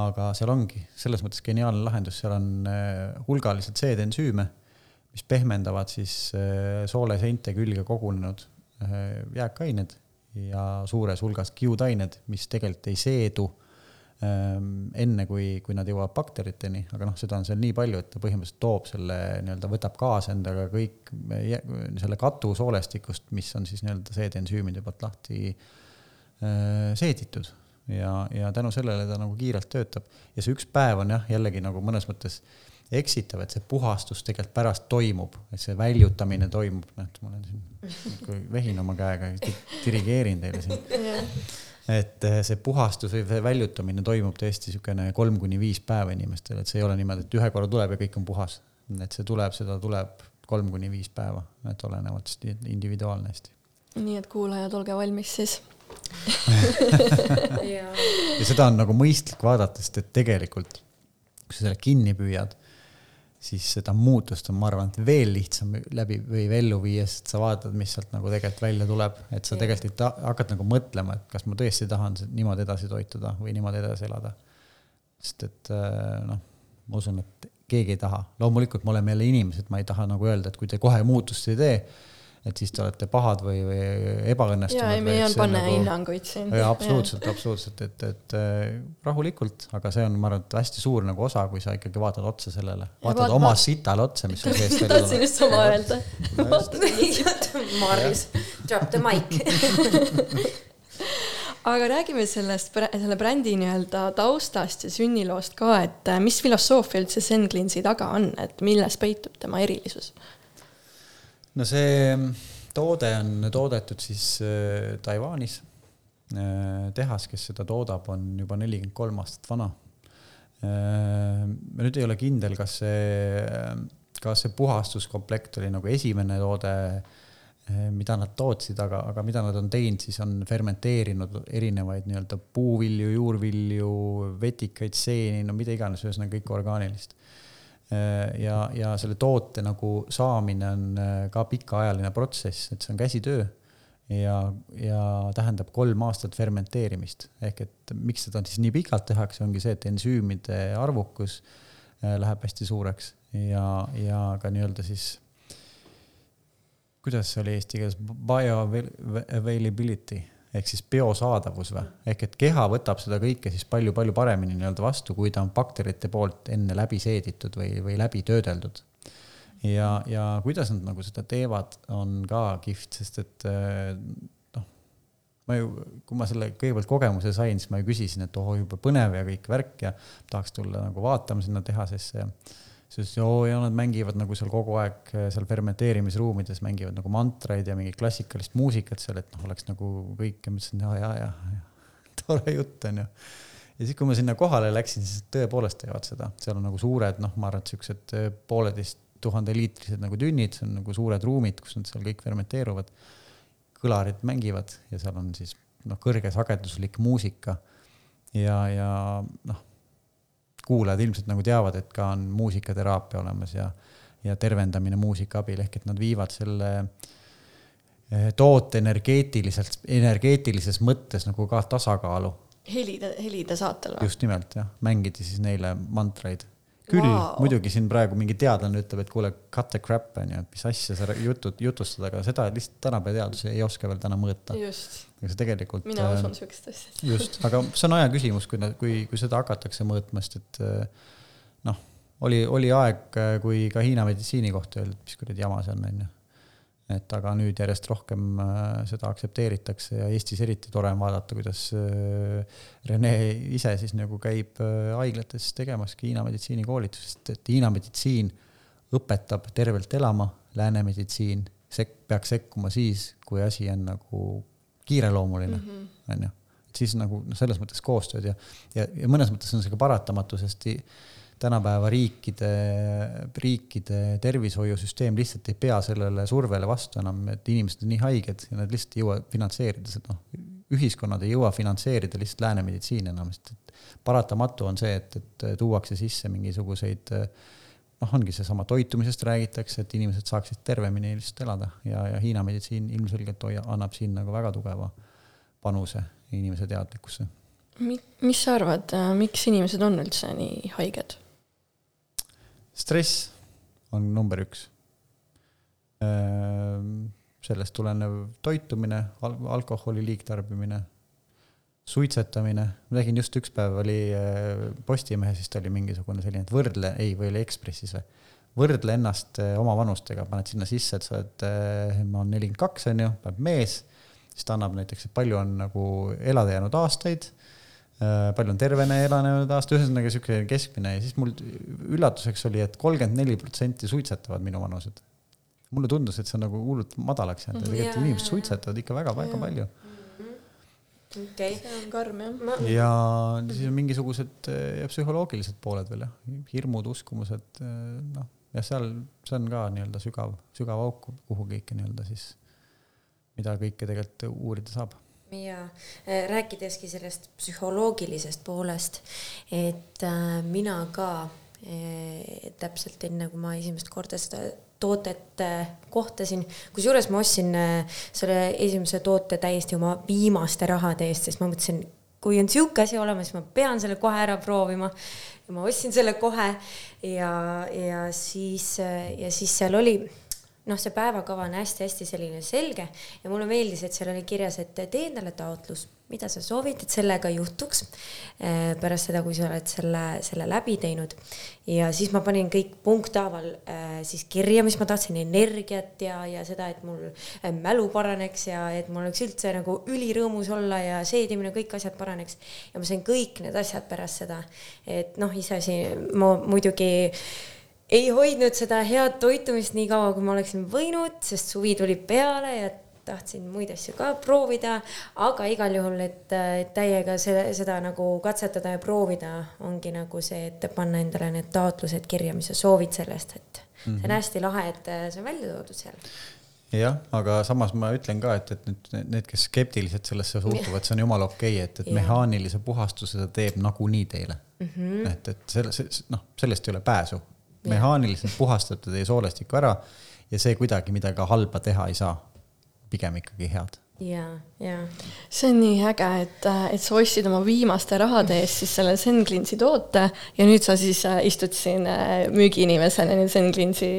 aga seal ongi selles mõttes geniaalne lahendus, seal on äh, hulgaliselt seedensüüme, mis pehmendavad siis äh, sooleseinte külge kogunenud äh, jääkained ja suures hulgas kiudained, mis tegelikult ei seedu ähm, enne, kui, kui nad jõuavad bakteriteni, aga noh, seda on seal nii palju, et ta põhimõtteliselt toob selle nii-öelda, võtab kaasa endaga kõik selle katu soolestikust, mis on siis nii-öelda seedensüümide poolt lahti äh, seeditud. Ja, ja tänu sellele ta nagu kiirelt töötab. Ja see üks päev on jah, jällegi nagu mõnes mõttes äh, eksitav, et see puhastus tegelikult pärast toimub, et see väljutamine toimub, noh, et mul on siin, vehin oma käega, dirigeerin teile siin. et eh, see puhastus või väljutamine toimub tõesti niisugune kolm kuni viis päeva inimestel, et see ei ole niimoodi, et ühe korra tuleb ja kõik on puhas. et see tuleb, seda tuleb kolm kuni viis päeva, et olenevalt individuaalne hästi. nii et kuulajad, olge valmis siis ja seda on nagu mõistlik vaadata, sest et tegelikult kui sa selle kinni püüad, siis seda muutust on, ma arvan, et veel lihtsam läbi või ellu viia, sest sa vaatad, mis sealt nagu tegelikult välja tuleb, et sa tegelikult ei ta-, hakkad nagu mõtlema, et kas ma tõesti tahan niimoodi edasi toituda või niimoodi edasi elada. sest et äh, noh, ma usun, et keegi ei taha, loomulikult me oleme jälle inimesed, ma ei taha nagu öelda, et kui te kohe muutust ei tee et siis te olete pahad või, või ebaõnnestunud. ja ei, me ei olnud panna nagu, hinnanguid siin. absoluutselt, absoluutselt, et, et äh, rahulikult, aga see on, ma arvan, et hästi suur nagu osa, kui sa ikkagi vaatad otsa sellele, vaatad vaat, oma sitale otsa, mis sul seest välja tuleb. tahtsin just sama öelda. Maris, drop the mic aga räägime sellest, selle brändi nii-öelda taustast ja sünniloost ka, et äh, mis filosoofia üldse Zen Cleansi taga on, et milles peitub tema erilisus? No see toode on toodetud siis äh, Taiwanis. Äh, tehas, kes seda toodab, on juba nelikümmend kolm aastat vana. Äh, ma nüüd ei ole kindel, kas see, kas see puhastuskomplekt oli nagu esimene toode, mida nad tootsid, aga, aga mida nad on teinud, siis on fermenteerinud erinevaid nii-öelda puuvilju, juurvilju, vetikaid, seeni, no mida iganes, ühesõnaga kõike orgaanilist ja, ja selle toote nagu saamine on äh, ka pikaajaline protsess, et see on käsitöö. Ja, ja tähendab kolm aastat fermenteerimist. ehk et miks seda siis nii pikalt tehakse, ongi see, et ensüümide arvukus äh, läheb hästi suureks. Ja, ja ka nii-öelda siis kuidas see oli eesti keeles, bioavailability ehk siis biosaadavus või, ehk et keha võtab seda kõike siis palju-palju paremini nii-öelda vastu, kui ta on bakterite poolt enne läbi seeditud või, või läbi töödeldud. ja, ja kuidas nad nagu seda teevad, on ka kihvt, sest et eh, noh, ma ju, kui ma selle kõigepealt kogemuse sain, siis ma ju küsisin, et oh, jube põnev ja kõik värk ja tahaks tulla nagu vaatama sinna tehasesse ja siis joo ja nad mängivad nagu seal kogu aeg eh, seal fermenteerimisruumides mängivad nagu mantraid ja mingit klassikalist muusikat seal, et noh, oleks nagu kõik ja mõtlesin, ja, ja, ja, ja tore jutt on ju. ja siis, kui ma sinna kohale läksin, siis tõepoolest teevad seda, seal on nagu suured, noh, ma arvan, et siuksed eh, pooleteist tuhande liitrised nagu tünnid, see on nagu suured ruumid, kus nad seal kõik fermenteeruvad. kõlarid mängivad ja seal on siis noh, kõrgesageduslik muusika ja, ja noh kuulajad ilmselt nagu teavad, et ka on muusikateraapia olemas ja, ja tervendamine muusika abil, ehk et nad viivad selle eh, toote energeetiliselt, energeetilises mõttes nagu ka tasakaalu. helide, helide saatel või? just nimelt jah, mängida siis neile mantraid küll Vau. muidugi siin praegu mingi teadlane ütleb, et kuule, cut the crap on ju, et mis asja sa jutud, jutustad, aga seda lihtsalt tänapäeva teadus ei oska veel täna mõõta. aga see tegelikult. mina usun siukest asja. just, aga see on aja küsimus, kui, kui, kui seda hakatakse mõõtma, sest et eh, noh, oli, oli aeg, kui ka Hiina meditsiini kohta öeldi, et mis kuradi jama see on, on ju. Et aga nüüd järjest rohkem äh, seda aktsepteeritakse ja Eestis eriti tore on vaadata, kuidas äh, Rene ise siis nagu käib äh, haiglates tegemas Hiina meditsiinikoolitust, et Hiina meditsiin õpetab tervelt elama, lääne meditsiin sek-, peaks sekkuma siis, kui asi on nagu kiireloomuline, on ju. Et siis nagu noh, selles mõttes koostööd ja, ja, ja mõnes mõttes on see ka paratamatu, sest tänapäeva riikide, riikide tervishoiusüsteem lihtsalt ei pea sellele survele vastu enam, et inimesed on nii haiged ja nad lihtsalt ei jõua finantseerida seda, noh, ühiskonnad ei jõua finantseerida lihtsalt lääne meditsiini enam, sest et paratamatu on see, et, et tuuakse sisse mingisuguseid noh, ongi seesama toitumisest räägitakse, et inimesed saaksid tervemini lihtsalt elada ja, ja Hiina meditsiin ilmselgelt annab siin nagu väga tugeva panuse inimese teadlikkusse mis sa arvad, miks inimesed on üldse nii haiged? Stress on number üks. sellest tulenev toitumine al, alkoholi liigtarbimine, suitsetamine, ma nägin just üks päev oli äh, Postimehes vist oli mingisugune selline, et võrdle, ei, või oli Ekspressis või, võrdle ennast äh, oma vanustega, paned sinna sisse, et sa oled, ma olen nelikümmend kaks, on ju, paneb mees, siis ta annab näiteks, et palju on nagu elada jäänud aastaid palju on tervena elanud aasta, ühesõnaga sihuke keskmine ja siis mul üllatuseks oli et, et kolmkümmend neli protsenti suitsetavad minu vanused. mulle tundus, et see on nagu hullult madalaks jäänud ja tegelikult inimesed suitsetavad ikka väga-väga palju. okei see on karm jah. Ja siis on mingisugused eh, ja psühholoogilised pooled veel jah, hirmud, uskumused, eh, noh, ja seal, see on ka nii-öelda sügav, sügav auk, kuhu kõike nii-öelda siis, mida kõike tegelikult uurida saab ja äh, rääkideski sellest psühholoogilisest poolest, et äh, mina ka äh, täpselt enne, kui ma esimest korda seda tootet kohtasin, kusjuures ma ostsin selle esimese toote täiesti oma viimaste rahade eest, sest ma mõtlesin, kui on sihuke asi olemas, ma pean selle kohe ära proovima. ja ma ostsin selle kohe ja, ja siis, ja siis seal oli noh, see päevakava on hästi-hästi selline selge ja mulle meeldis, et seal oli kirjas, et tee endale taotlus, mida sa soovid, et sellega juhtuks eh, pärast seda, kui sa oled selle, selle läbi teinud. ja siis ma panin kõik punkthaaval eh, siis kirja, mis ma tahtsin, energiat ja, ja seda, et mul eh, mälu paraneks ja et mul oleks üldse nagu ülirõõmus olla ja seedimine, kõik asjad paraneks. ja ma sain kõik need asjad pärast seda, et noh, iseasi, ma muidugi ei hoidnud seda head toitumist nii kaua, kui ma oleksin võinud, sest suvi tuli peale ja tahtsin muid asju ka proovida, aga igal juhul, et, täiega selle, seda nagu katsetada ja proovida, ongi nagu see, et panna endale need taotlused kirja, mis sa soovid sellest, et mm -hmm. see on hästi lahe, et see on välja toodud seal. jah, aga samas ma ütlen ka, et, et nüüd need, kes skeptiliselt sellesse suhtuvad, see on jumala okei okay,, et, et Jah. mehaanilise puhastuse ta teeb nagunii teile mm. -hmm. et, et selle, noh, sellest ei ole pääsu. Mehaaniliselt puhastab ta teie soolestiku ära ja see kuidagi midagi halba teha ei saa. pigem ikkagi head ja, ja. see on nii äge, et, et sa ostsid oma viimaste rahade eest siis selle Zen-Cleansi toote ja nüüd sa siis äh, istud siin äh, müügiinimesena nüüd Zen-Cleansi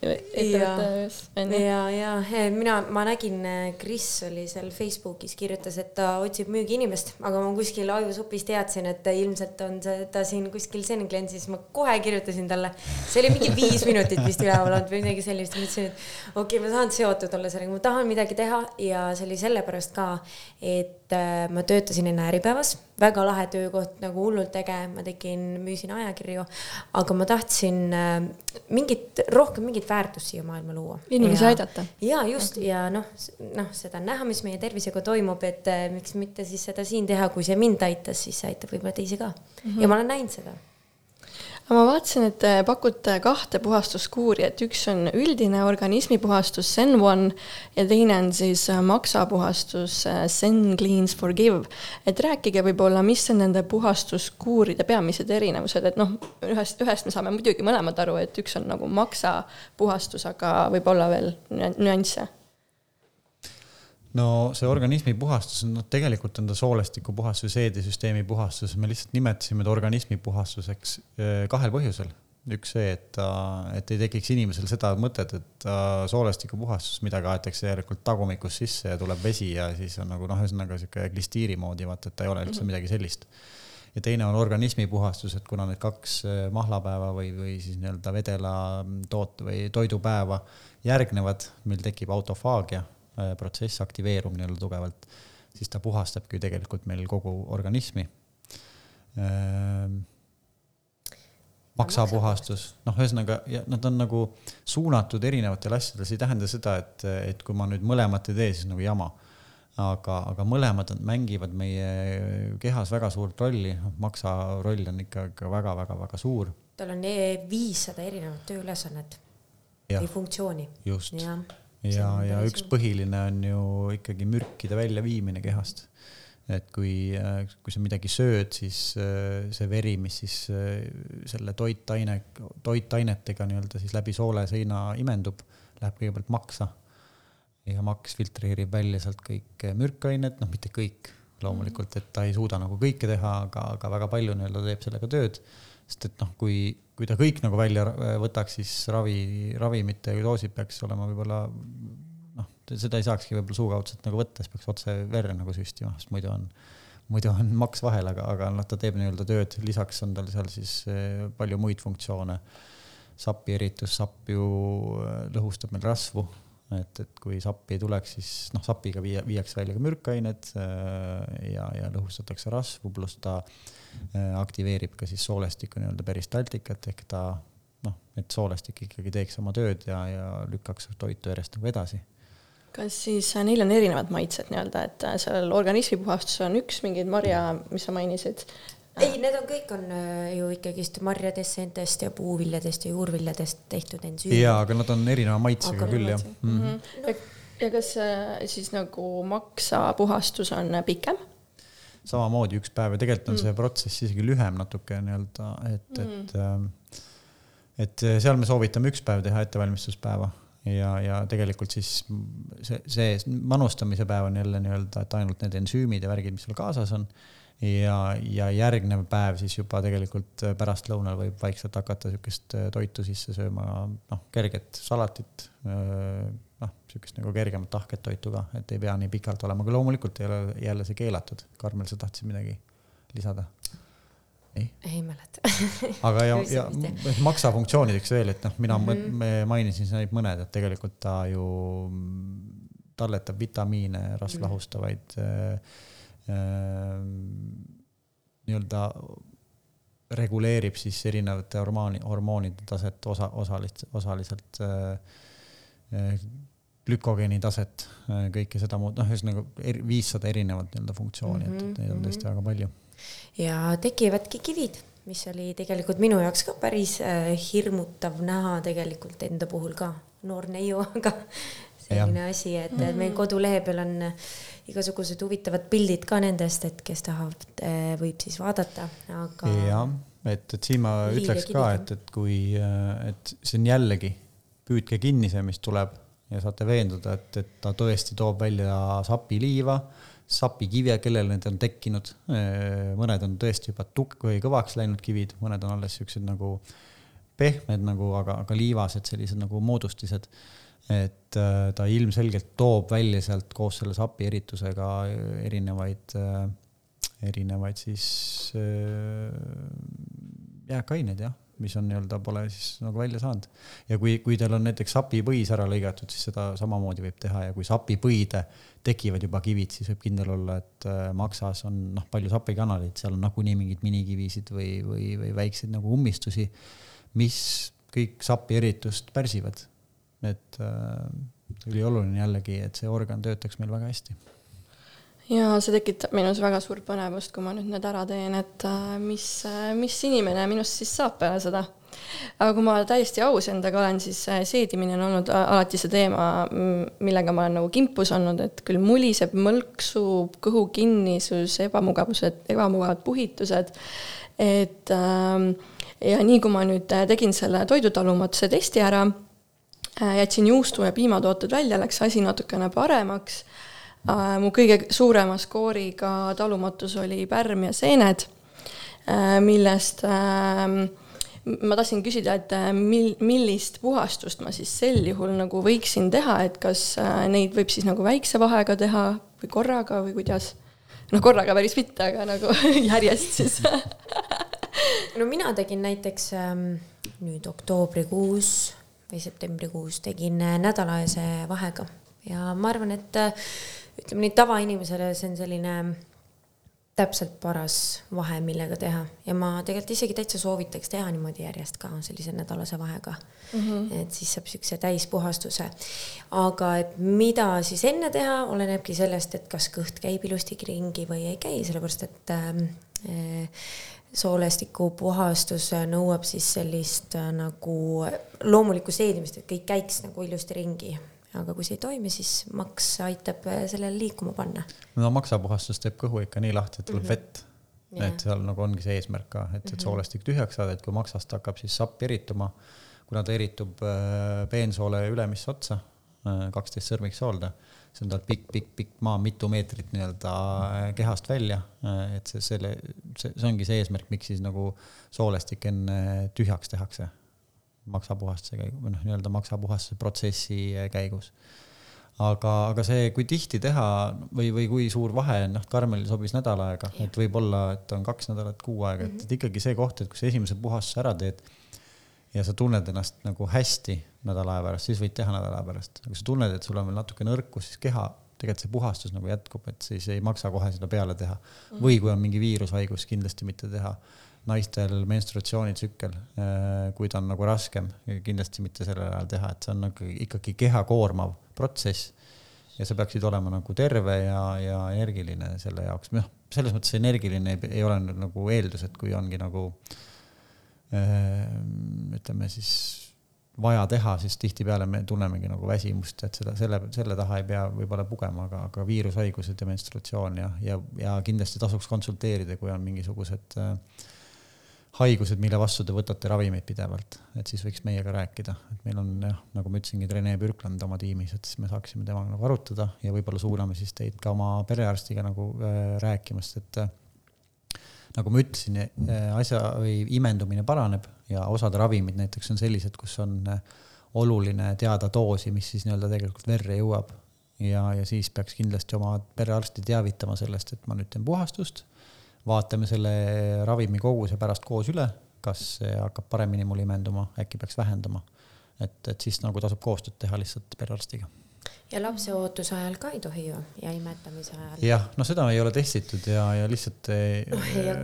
ettevõttes, on ju? ja, ja mina, ma nägin, Kris oli seal Facebookis, kirjutas, et ta otsib müügiinimest, aga ma kuskil ajusupis teadsin, et ilmselt on see, ta siin kuskil Zen-Cleansis, ma kohe kirjutasin talle. see oli mingi viis minutit vist üleval olnud või midagi sellist, mõtlesin, et okei okay,, ma tahan seotud olla sellega, ma tahan midagi teha ja see oli sellepärast ka, et äh, ma töötasin enne Äripäevas, väga lahe töökoht, nagu hullult äge, ma tegin, müüsin ajakirju, aga ma tahtsin äh, mingit, rohkem mingit väärtust siia maailma luua. Inimesi aidata. ja just ja noh, noh, seda on näha, mis meie tervisega toimub, et äh, miks mitte siis seda siin teha, kui see mind aitas, siis see aitab võib-olla teisi ka mm. -hmm. ja ma olen näinud seda ma vaatasin, et te pakute kahte puhastuskuuri, et üks on üldine organismipuhastus Zen One ja teine on siis äh, maksapuhastus äh, Zen Cleans Forgive. et rääkige võib-olla, mis on nende puhastuskuuride peamised erinevused, et noh, ühest, ühest me saame muidugi mõlemad aru, et üks on nagu maksapuhastus, aga võib-olla veel nüansse no see organismi puhastus, noh, tegelikult on ta soolestiku puhastus, seedisüsteemi puhastus, me lihtsalt nimetasime ta organismi puhastuseks eh, kahel põhjusel. üks see, et ta, et ei tekiks inimesel seda mõtet, et soolestiku puhastus, midagi aetakse järelikult tagumikust sisse ja tuleb vesi ja siis on nagu noh, ühesõnaga sihuke klistiiri moodi, vaata, et ta ei ole üldse midagi sellist. Ja teine on organismi puhastus, et kuna need kaks eh, mahlapäeva või, või siis nii-öelda vedela toote või toidupäeva järgnevad, meil tekib autofaagia protsess aktiveerub nii-öelda tugevalt, siis ta puhastabki tegelikult meil kogu organismi. Ähm, maksapuhastus, noh, ühesõnaga nad on nagu suunatud erinevatele asjadele, see ei tähenda seda, et, et kui ma nüüd mõlemat ei tee, siis nagu jama. aga, aga mõlemad mängivad meie kehas väga suurt rolli, noh, maksa roll on ikka, ikka väga-väga-väga suur. tal on viissada erinevat tööülesannet või funktsiooni. just ja, ja üks põhiline on ju ikkagi mürkide väljaviimine kehast. et kui, äh, kui sa midagi sööd, siis äh, see veri, mis siis äh, selle toitaine, toitainetega nii-öelda siis läbi sooleseina imendub, läheb kõigepealt maksa. ja maks filtreerib välja sealt kõik mürkained, noh, mitte kõik loomulikult, et ta ei suuda nagu kõike teha, aga, aga väga palju nii-öelda teeb sellega tööd. Sest et noh, kui kui ta kõik nagu välja võtaks, siis ravi, ravimite doosid peaks olema võib-olla noh, seda ei saakski võib-olla suukaudselt nagu võtta, siis peaks otse verre nagu süstima, sest muidu on, muidu on maks vahel, aga, aga noh, ta teeb nii-öelda tööd, lisaks on tal seal siis eh, palju muid funktsioone. sapi eritus, sapp ju eh, lõhustab meil rasvu, et, et kui sappi ei tuleks, siis noh, sapiga viia, viiakse välja ka mürkained ja, ja lõhustatakse rasvu, pluss ta äh, Äh, aktiveerib ka siis soolestiku nii-öelda peristaltikat ehk ta noh, et soolestik ikkagi teeks oma tööd ja, ja lükkaks toitu järjest nagu edasi. kas siis äh, neil on erinevad maitsed nii-öelda, et äh, sellel organismi puhastusel on üks mingeid marja, mis sa mainisid? ei, need on kõik on ju ikkagist marjadest, seentest ja puuviljadest ja juurviljadest tehtud ensüümid. jaa, aga nad on erineva maitsega aga küll jah mm. -hmm. Ja, ja kas siis nagu maksapuhastus on pikem? Samamoodi üks päev ja tegelikult on mm. see protsess isegi lühem natuke nii-öelda, et mm., et ähm, et seal me soovitame üks päev teha ettevalmistuspäeva ja, ja tegelikult siis see, see manustamise päev on jälle nii-öelda, et ainult need ensüümid ja värgid, mis seal kaasas on. ja, ja järgnev päev siis juba tegelikult pärastlõunal võib vaikselt hakata niisugust toitu sisse sööma, noh, kerget salatit noh, niisugust nagu kergemat tahket toitu ka, et ei pea nii pikalt olema, aga loomulikult ei ole jälle see keelatud. Karmel, sa tahtsid midagi lisada? ei? ei mäleta aga ja, ja maksafunktsioonideks veel, et noh, mina mm -hmm. mainisin ainult mõned, et tegelikult ta ju talletab vitamiine, rasvlahustavaid äh, äh, nii-öelda reguleerib siis erinevate hormooni, hormoonide taset osa, osaliselt, osaliselt äh, glükogeeni taset, kõike seda muud, noh, ühesõnaga viissada erinevat nii-öelda funktsiooni mm, -hmm, et, neid on tõesti väga palju. ja tekivadki kivid, mis oli tegelikult minu jaoks ka päris äh, hirmutav näha tegelikult enda puhul ka, noor neiu, aga selline ja. asi, et mm -hmm. meil kodulehe peal on igasugused huvitavad pildid ka nendest, et kes tahab, äh, võib siis vaadata, aga. jah, et, et siin ma ütleks ka, et, et kui, äh, et see on jällegi, püüdke kinni see, mis tuleb ja saate veenduda, et, et ta tõesti toob välja sapiliiva, sapikive, kellel need on tekkinud. mõned on tõesti juba tukk või kõvaks läinud kivid, mõned on alles siuksed nagu pehmed nagu, aga, aga liivased sellised nagu moodustised. et äh, ta ilmselgelt toob välja sealt koos selle sapi eritusega erinevaid, äh, erinevaid siis äh, jääkaineid jah mis on nii-öelda, pole siis nagu välja saanud. ja kui, kui teil on näiteks sapipõis ära lõigatud, siis seda samamoodi võib teha ja kui sapipõide tekivad juba kivid, siis võib kindel olla, et äh, maksas on noh, palju sapikanaleid, seal on nagunii mingeid minikivisid või, või, või väikseid nagu ummistusi, mis kõik sapi eritust pärsivad. et äh, ülioluline jällegi, et see organ töötaks meil väga hästi ja see tekitab minus väga suurt põnevust, kui ma nüüd need ära teen, et äh, mis, äh, mis inimene minust siis saab peale seda. aga kui ma täiesti aus endaga olen, siis äh, seedimine on olnud alati see teema, millega ma olen nagu kimpus olnud, et küll muliseb, mõlksub, kõhukinnisus, ebamugavused, ebamugavad puhitused, et ähm, ja nii, kui ma nüüd tegin selle toidutalumatuse testi ära, jätsin juustu ja piimatooted välja, läks asi natukene paremaks mu kõige suurema skooriga talumatus oli pärm ja seened äh,, millest äh, ma tahtsin küsida, et äh, mil-, millist puhastust ma siis sel juhul nagu võiksin teha, et kas äh, neid võib siis nagu väikse vahega teha või korraga või kuidas? noh, korraga päris mitte, aga nagu järjest siis no mina tegin näiteks ähm, nüüd oktoobrikuus või septembrikuus tegin äh, nädalase vahega ja ma arvan, et äh, ütleme nii, tavainimesele see on selline täpselt paras vahe, millega teha ja ma tegelikult isegi täitsa soovitaks teha niimoodi järjest ka sellise nädalase vahega mm. -hmm. et siis saab siukse täispuhastuse. aga et mida siis enne teha, olenebki sellest, et kas kõht käib ilusti ringi või ei käi, sellepärast et äh, soolestiku puhastus nõuab siis sellist äh, nagu loomulikku seedimist, et kõik käiks nagu ilusti ringi. Aga kui see ei toimi, siis maks aitab äh, sellele liikuma panna. no maksapuhastus teeb kõhu ikka nii lahti, et tuleb mm -hmm. vett. et seal nagu ongi see eesmärk ka, et, et mhm. soolestik tühjaks saada, et kui maksast hakkab siis sapp erituma, kuna ta eritub äh, peensoole ülemisse otsa, kaksteist sõrmiks soolde see on tal pikk, pikk, pikk maa, mitu meetrit nii-öelda äh, kehast välja. Äh, et see, selle, see, see ongi see eesmärk, miks siis nagu soolestik enne tühjaks tehakse maksapuhastuse käigus või noh, nii-öelda maksapuhastuse protsessi äh, käigus. aga, aga see, kui tihti teha või, või kui suur vahe on, noh, Karmelil sobis nädal aega, et võib-olla, et on kaks nädalat, kuu aega, et, et ikkagi see koht, et kui sa esimese puhastuse ära teed ja sa tunned ennast nagu hästi nädala aja pärast, siis võid teha nädala aja pärast. aga kui sa tunned, et sul on veel natuke nõrkus, siis keha, tegelikult see puhastus nagu jätkub, et siis ei maksa kohe seda peale teha. või kui on mingi viirushaigus, kindlasti mitte teha. Naistel menstruatsioonitsükkel, äh, kui ta on nagu raskem, kindlasti mitte sellel ajal teha, et see on nagu ikkagi keha koormav protsess. ja sa peaksid olema nagu terve ja, ja energiline selle jaoks, noh, selles mõttes energiline ei, ei ole nagu eeldus, et kui ongi nagu äh, ütleme siis vaja teha, siis tihtipeale me tunnemegi nagu väsimust, et seda, selle, selle taha ei pea võib-olla pugema, aga, aga viirushaigused ja menstratsioon ja, ja, ja kindlasti tasuks konsulteerida, kui on mingisugused äh, haigused, mille vastu te võtate ravimeid pidevalt, et siis võiks meiega rääkida, et meil on jah, nagu ma ütlesingi, Rene Pürkland oma tiimis, et siis me saaksime temaga nagu arutada ja võib-olla suuname siis teid ka oma perearstiga nagu äh, rääkimast, et äh, nagu ma ütlesin, eh, asja või imendumine paraneb ja osad ravimid näiteks on sellised, kus on eh, oluline teada doosi, mis siis nii-öelda tegelikult verre jõuab. ja, ja siis peaks kindlasti oma perearsti teavitama sellest, et ma nüüd teen puhastust, vaatame selle ravimi koguse pärast koos üle, kas see hakkab paremini mul imenduma, äkki peaks vähendama. et, et siis nagu tasub koostööd teha lihtsalt perearstiga ja lapseootuse ajal ka ei tohi ju ja imetamise ajal. jah, noh, seda ei ole testitud ja, ja lihtsalt ei,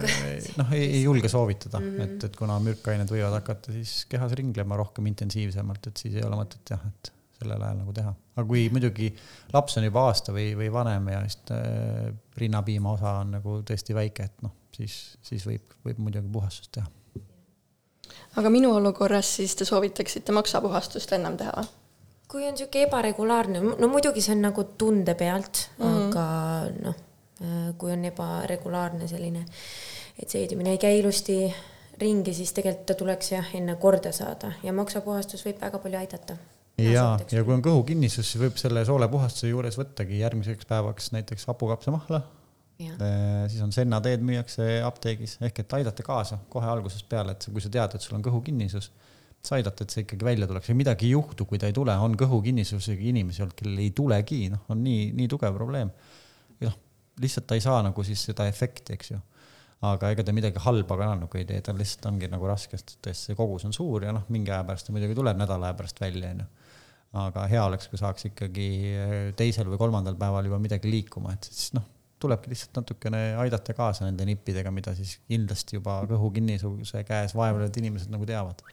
noh, ei, ei julge soovitada mm, -hmm. et, et kuna mürkained võivad hakata siis kehas ringlema rohkem intensiivsemalt, et siis ei ole mõtet jah, et sellel ajal nagu teha. aga kui muidugi laps on juba aasta või, või vanem ja siis äh, rinnapiima osa on nagu tõesti väike, et noh, siis, siis võib, võib muidugi puhastust teha. aga minu olukorras siis te soovitaksite maksapuhastust ennem teha või? kui on niisugune ebaregulaarne, no muidugi see on nagu tunde pealt mm, -hmm. aga noh, äh, kui on ebaregulaarne selline, et seedimine ei käi ilusti ringi, siis tegelikult ta tuleks jah, enne korda saada ja maksapuhastus võib väga palju aidata. Ja, ja kui on kõhukinnisus, siis võib selle soolepuhastuse juures võttagi järgmiseks päevaks näiteks hapukapsamahla. Äh, siis on Senna teed müüakse apteegis ehk et aidata kaasa kohe algusest peale, et kui sa tead, et sul on kõhukinnisus sa aidata, et see ikkagi välja tuleks ja midagi ei juhtu, kui ta ei tule, on kõhukinnisusega inimesi olnud, kellel ei tulegi, noh, on nii, nii tugev probleem. noh, lihtsalt ta ei saa nagu siis seda efekti, eks ju. aga ega ta midagi halba ka nagu ei tee, tal lihtsalt ongi nagu raske, sest tõesti see kogus on suur ja noh, mingi aja pärast ta muidugi tuleb nädala aja pärast välja, onju. Aga hea oleks, kui saaks ikkagi teisel või kolmandal päeval juba midagi liikuma, et siis noh, tulebki lihtsalt natukene aidata kaasa nende nippidega, mida siis kindlasti juba kõhukinnisuse käes vaevlevad inimesed nagu teavad.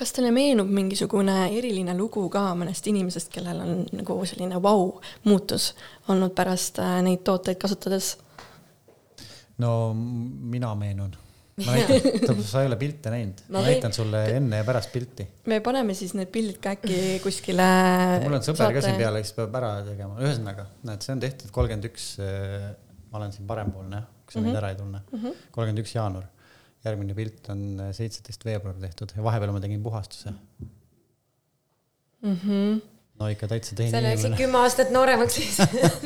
Kas teile meenub mingisugune eriline lugu ka mõnest inimesest, kellel on nagu selline vau-muutus olnud pärast äh, neid tooteid kasutades? no mina meenun ma näitan, sa ei ole pilte näinud, ma näitan sulle enne ja pärast pilti. me paneme siis need pildid ka äkki kuskile. mul on sõber ka siin peal, kes peab ära tegema, ühesõnaga, näed, see on tehtud kolmkümmend üks, äh, ma olen siin parempoolne, kui sa mind mm -hmm. ära ei tunne, mhm. kolmkümmend üks jaanuar järgmine pilt on äh, seitseteist veebruar tehtud ja vahepeal ma tegin puhastuse mm. -hmm. no ikka täitsa sa teine inimene. kümme aastat nooremaks siis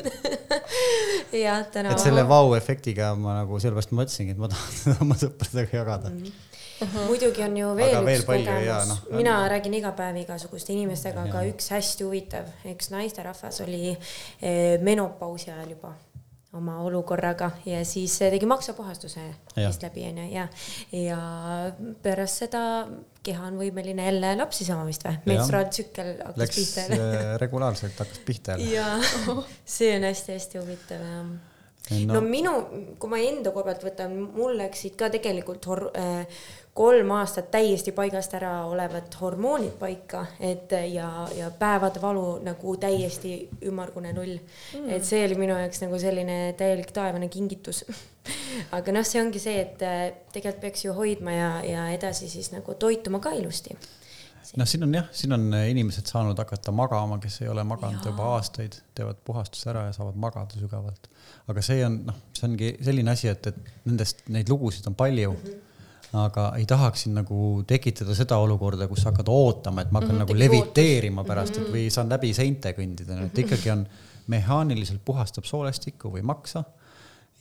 jah, täna. et selle vau-efektiga ma nagu sellepärast mõtlesingi, et ma tahan seda oma sõpradega jagada mm. -hmm. muidugi on ju Aga veel veel üks palju kogemus noh,, mina räägin iga päev igasuguste inimestega, aga üks hästi huvitav, üks naisterahvas oli eh, menopausi ajal juba oma olukorraga ja siis tegi maksapuhastuse vist läbi onju ja, ja pärast seda keha on võimeline jälle lapsi saama vist või? menstruaaltsükkel hakkas Läks pihta jälle. äh, regulaarselt hakkas pihta jälle. ja see on hästi-hästi huvitav jah no, no minu, kui ma enda koha pealt võtan, mul läksid ka tegelikult hor-, äh, kolm aastat täiesti paigast ära olevad hormoonid paika, et ja, ja päevade valu nagu täiesti ümmargune null mm.. et see oli minu jaoks nagu selline täielik taevane kingitus. aga noh, see ongi see, et äh, tegelikult peaks ju hoidma ja, ja edasi siis nagu toituma ka ilusti. noh, siin on jah, siin on äh, inimesed saanud hakata magama, kes ei ole maganud juba aastaid, teevad puhastuse ära ja saavad magada sügavalt. Aga see on noh, see ongi selline asi, et, et nendest neid lugusid on palju. Mm. -hmm aga ei tahaks siin nagu tekitada seda olukorda, kus sa hakkad ootama, et ma hakkan mm -hmm, nagu leviteerima pärast, et või saan läbi seinte kõndida, et ikkagi on, mehaaniliselt puhastab soolestikku või maksa.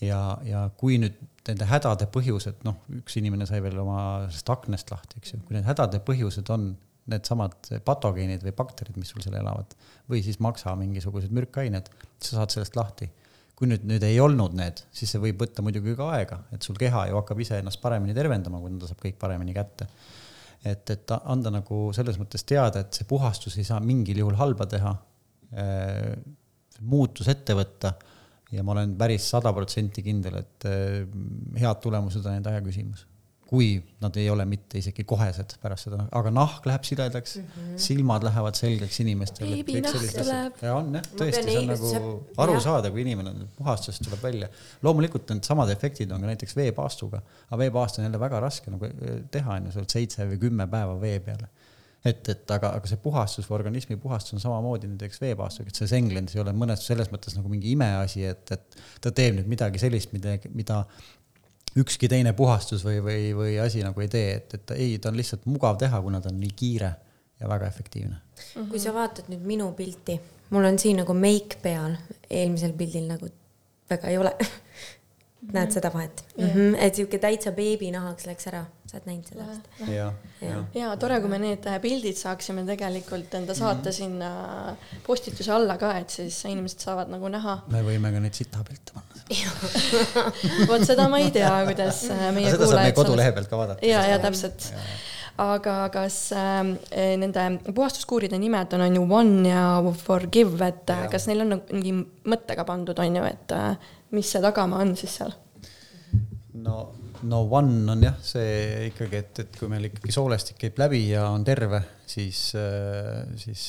Ja, ja kui nüüd nende hädade põhjused, noh, üks inimene sai veel oma sellest aknast lahti, eks ju, kui need hädade põhjused on needsamad patogeenid või bakterid, mis sul seal elavad või siis maksa mingisugused mürkained, sa saad sellest lahti. Kui nüüd, nüüd ei olnud need, siis see võib võtta muidugi ka aega, et sul keha ju hakkab ise ennast paremini tervendama, kui ta saab kõik paremini kätte. et, et anda nagu selles mõttes teada, et see puhastus ei saa mingil juhul halba teha, muutus ette võtta ja ma olen päris sada protsenti kindel, et eh, head tulemused on ainult aja küsimus. Kui nad ei ole mitte isegi kohesed pärast seda, aga nahk läheb siledaks mm, -hmm. silmad lähevad selgeks inimestel. Ja on jah, tõesti, see on nagu aru jah. saada, kui inimene puhastusest tuleb välja. loomulikult needsamad efektid on ka näiteks veepaastuga, aga veepaast on jälle väga raske nagu eh, teha, on ju, sa oled seitse või kümme päeva vee peal et, et aga, aga see puhastus või organismi puhastus on samamoodi näiteks veepaastuga, et see Senglens ei ole mõnes selles mõttes nagu mingi imeasi, et, et ta teeb nüüd midagi sellist, mida, mida ükski teine puhastus või, või, või asi nagu ei tee, et, et ei, ta on lihtsalt mugav teha, kuna ta on nii kiire ja väga efektiivne. kui sa vaatad nüüd minu pilti, mul on siin nagu meik peal, eelmisel pildil nagu väga ei ole. näed seda vahet mm? -hmm. et sihuke täitsa beebinahaks läks ära, sa oled näinud seda vist? ja, ja ja tore, kui me need äh, pildid saaksime tegelikult enda saate sinna postituse alla ka, et siis inimesed saavad nagu näha. me võime ka neid sitapilte panna. vot seda ma ei tea, kuidas äh, meie seda saab meie kuulajad kodulehe pealt ka vaadata. ja, ja täpselt. Aga kas äh, nende puhastuskuuride nimed on, on ju One ja Forgive, et äh, Jaa. kas neil on nagu mingi mõttega pandud, on ju, et äh, mis see tagamaa on siis seal? no, no one on jah, see ikkagi, et, et kui meil ikkagi soolestik käib läbi ja on terve, siis, siis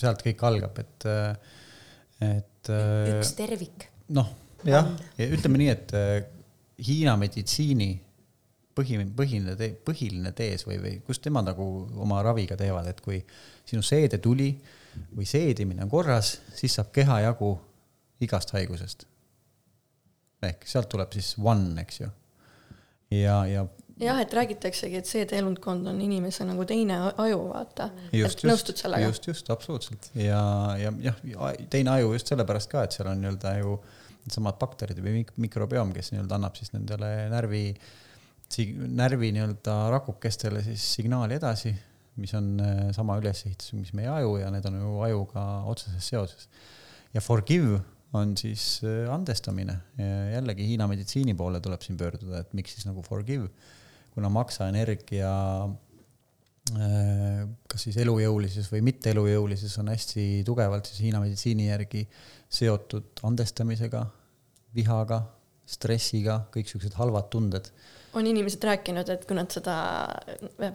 sealt kõik algab, et, et üks tervik. noh, jah, ja ütleme nii, et äh, Hiina meditsiini põhi, põhiline tee, põhiline tees või, või kus tema nagu oma raviga teevad, et kui sinu seedetuli või seedimine on korras, siis saab keha jagu igast haigusest. ehk sealt tuleb siis one, eks ju. ja, ja jah, et räägitaksegi, et seedeelundkond on inimese nagu teine aju, vaata. just, nõustud sellega? just, just absoluutselt ja, ja jah, teine aju just sellepärast ka, et seal on nii-öelda ju needsamad bakterid või mik- mikrobioom, kes nii-öelda annab siis nendele närvi, närvi nii-öelda rakukestele siis signaali edasi, mis on äh, sama ülesehitus, mis meie aju ja need on ju ajuga otseses seoses. ja forgive on siis äh, andestamine, jällegi Hiina meditsiini poole tuleb siin pöörduda, et miks siis nagu forgive, kuna maksaenergia äh, kas siis elujõulisus või mitte elujõulisus on hästi tugevalt siis Hiina meditsiini järgi seotud andestamisega, vihaga, stressiga, kõik siuksed halvad tunded. On inimesed rääkinud, et kui nad seda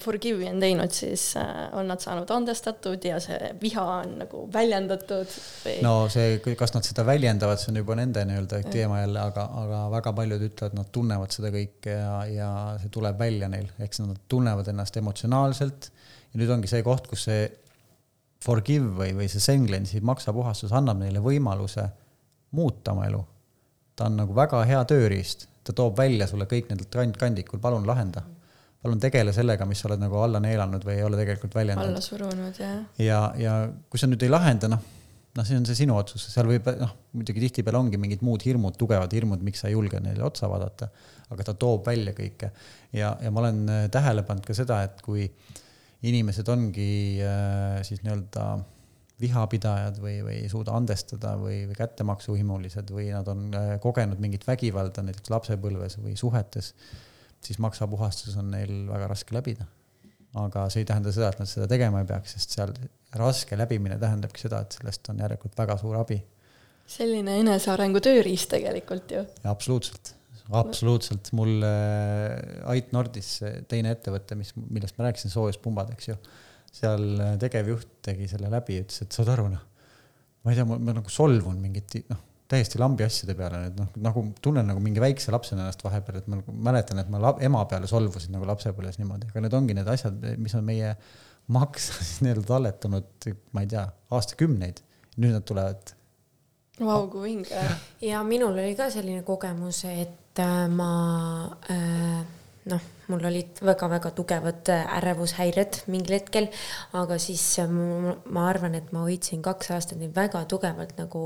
forgive'i on teinud, siis äh, on nad saanud andestatud ja see viha on nagu väljendatud või no see, kas nad seda väljendavad, see on juba nende nii-öelda teema jälle, aga, aga väga paljud ütlevad, nad tunnevad seda kõike ja, ja see tuleb välja neil, eks nad tunnevad ennast emotsionaalselt. Ja nüüd ongi see koht, kus see forgive või, või see Senglensi maksapuhastus annab neile võimaluse muuta oma elu. ta on nagu väga hea tööriist, ta toob välja sulle kõik nendelt kand-, kandikul, palun lahenda. palun tegele sellega, mis sa oled nagu alla neelanud või ei ole tegelikult väljendanud. alla surunud, jah. ja, ja kui sa nüüd ei lahenda, noh, noh, see on see sinu otsus, seal võib, noh, muidugi tihtipeale ongi mingid muud hirmud, tugevad hirmud, miks sa ei julge neile otsa vaadata, aga ta toob välja kõike. ja, ja ma olen äh, tähele pannud ka seda, et kui inimesed ongi äh, siis nii-öelda vihapidajad või, või ei suuda andestada või, või kättemaksuhimulised või nad on äh, kogenud mingit vägivalda näiteks lapsepõlves või suhetes, siis maksapuhastus on neil väga raske läbida. aga see ei tähenda seda, et nad seda tegema ei peaks, sest seal raske läbimine tähendabki seda, et sellest on järelikult väga suur abi. selline enesearengu tööriist tegelikult ju. absoluutselt, absoluutselt, mul äh, Ait Nordis, teine ettevõte, mis, millest ma rääkisin, soojuspumbad, eks ju seal äh, tegevjuht tegi selle läbi, ütles, et saad aru, noh, ma ei tea, ma nagu solvun mingit, noh, täiesti lambi asjade peale nüüd, noh, nagu tunnen nagu mingi väikse lapsena ennast vahepeal, et ma nagu mäletan, et ma lab, ema peale solvusin nagu lapsepõlves niimoodi, aga need ongi need asjad, mis on meie maksa siis nii-öelda talletanud, ma ei tea, aastakümneid. nüüd nad tulevad. Vau, kui vinge. ja minul oli ka selline kogemus, et äh, ma äh, noh, mul olid väga-väga tugevad äh, ärevushäired mingil hetkel, aga siis äh, ma arvan, et ma hoidsin kaks aastat neid väga tugevalt nagu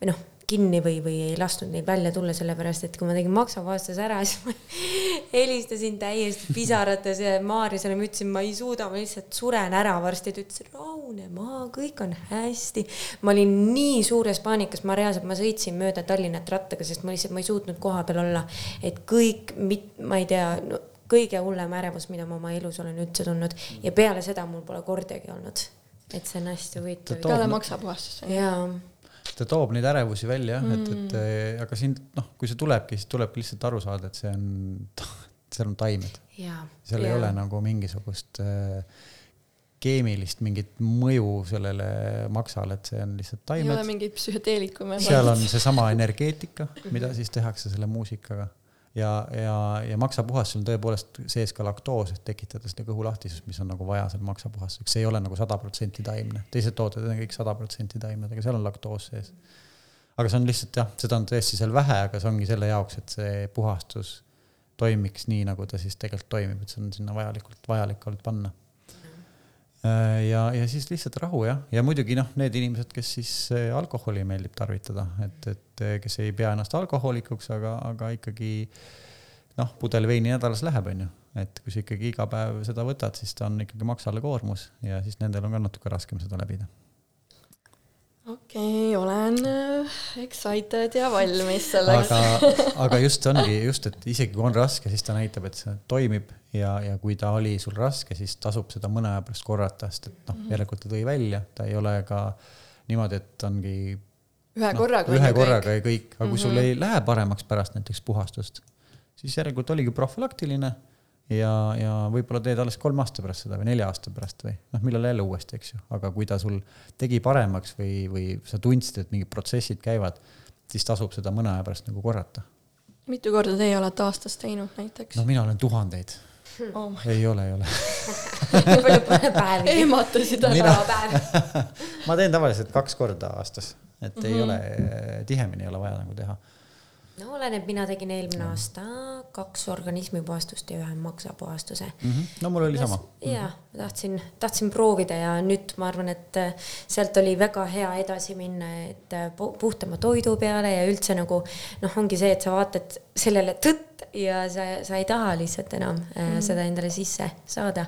või noh kinni või, või ei lasknud neid välja tulla, sellepärast et kui ma tegin maksavastuse ära, siis ma helistasin täiesti pisarates ja Maarjasele ma ütlesin, ma ei suuda, ma lihtsalt suren ära varsti. ta ütles, rahune maha, kõik on hästi. ma olin nii suures paanikas, ma reaalselt, ma sõitsin mööda Tallinnat rattaga, sest ma lihtsalt, ma ei suutnud koha peal olla. et kõik, ma ei tea no,, kõige hullem ärevus, mida ma oma elus olen üldse tundnud ja peale seda mul pole kordagi olnud. et see on hästi huvitav. peale maksapuhastust. jaa ta toob neid ärevusi välja mm., et, et mm. aga siin noh, kui see tulebki, siis tulebki lihtsalt aru saada, et see on, seal on taimed. seal ja. ei ole nagu mingisugust äh, keemilist mingit mõju sellele maksale, et see on lihtsalt taimed. ei ole mingit psühhedeelikume. seal on seesama energeetika, mida siis tehakse selle muusikaga ja, ja, ja maksapuhastus on tõepoolest sees ka laktoos, et tekitada seda kõhulahtisust, mis on nagu vaja seal maksapuhastuseks, see ei ole nagu sada protsenti taimne, teised tooted on kõik sada protsenti taimned, aga seal on laktoos sees. aga see on lihtsalt jah, seda on tõesti seal vähe, aga see ongi selle jaoks, et see puhastus toimiks nii, nagu ta siis tegelikult toimib, et see on sinna vajalikult, vajalik olnud panna ja, ja siis lihtsalt rahu jah, ja muidugi noh, need inimesed, kes siis äh, alkoholi meeldib tarvitada, et, et äh, kes ei pea ennast alkohoolikuks, aga, aga ikkagi noh, pudel veini nädalas läheb, onju. et kui sa ikkagi iga päev seda võtad, siis ta on ikkagi maksale koormus ja siis nendel on ka natuke raskem seda läbida okei okay,, olen äh, excited ja valmis selleks. aga, aga just ongi just, et isegi kui on raske, siis ta näitab, et see toimib ja, ja kui ta oli sul raske, siis tasub seda mõne aja pärast korrata, sest et noh, mhm. järelikult ta tõi välja, ta ei ole ka niimoodi, et ongi. ühe no, korraga. ühe korraga ja kõik, aga kui mm -hmm. sul mhm. ei lähe paremaks pärast näiteks puhastust, siis järelikult oligi profülaktiline ja, ja võib-olla teed alles kolme aasta pärast seda või nelja aasta pärast või noh, millal jälle uuesti, eks ju, aga kui ta sul tegi paremaks või, või sa tundsid, et mingid protsessid käivad, siis tasub seda mõne aja pärast nagu korrata. mitu korda teie olete aastas teinud näiteks? no mina olen tuhandeid oh. ei ole, ei ole palju pole päevi? ehmatasid ära päev ma teen tavaliselt kaks korda aastas, et mm -hmm. ei mhm. ole, tihemini ei ole vaja nagu teha no oleneb, mina tegin eelmine no. aasta kaks organismipuhastust ja ühe maksapuhastuse mm. -hmm. no mul oli sama. ja mm -hmm. tahtsin, tahtsin proovida ja nüüd ma arvan, et äh, sealt oli väga hea edasi minna, et äh, puhtama toidu peale ja üldse nagu noh, ongi see, et sa vaatad sellele tõtt ja sa, sa ei taha lihtsalt enam mm -hmm. seda endale sisse saada.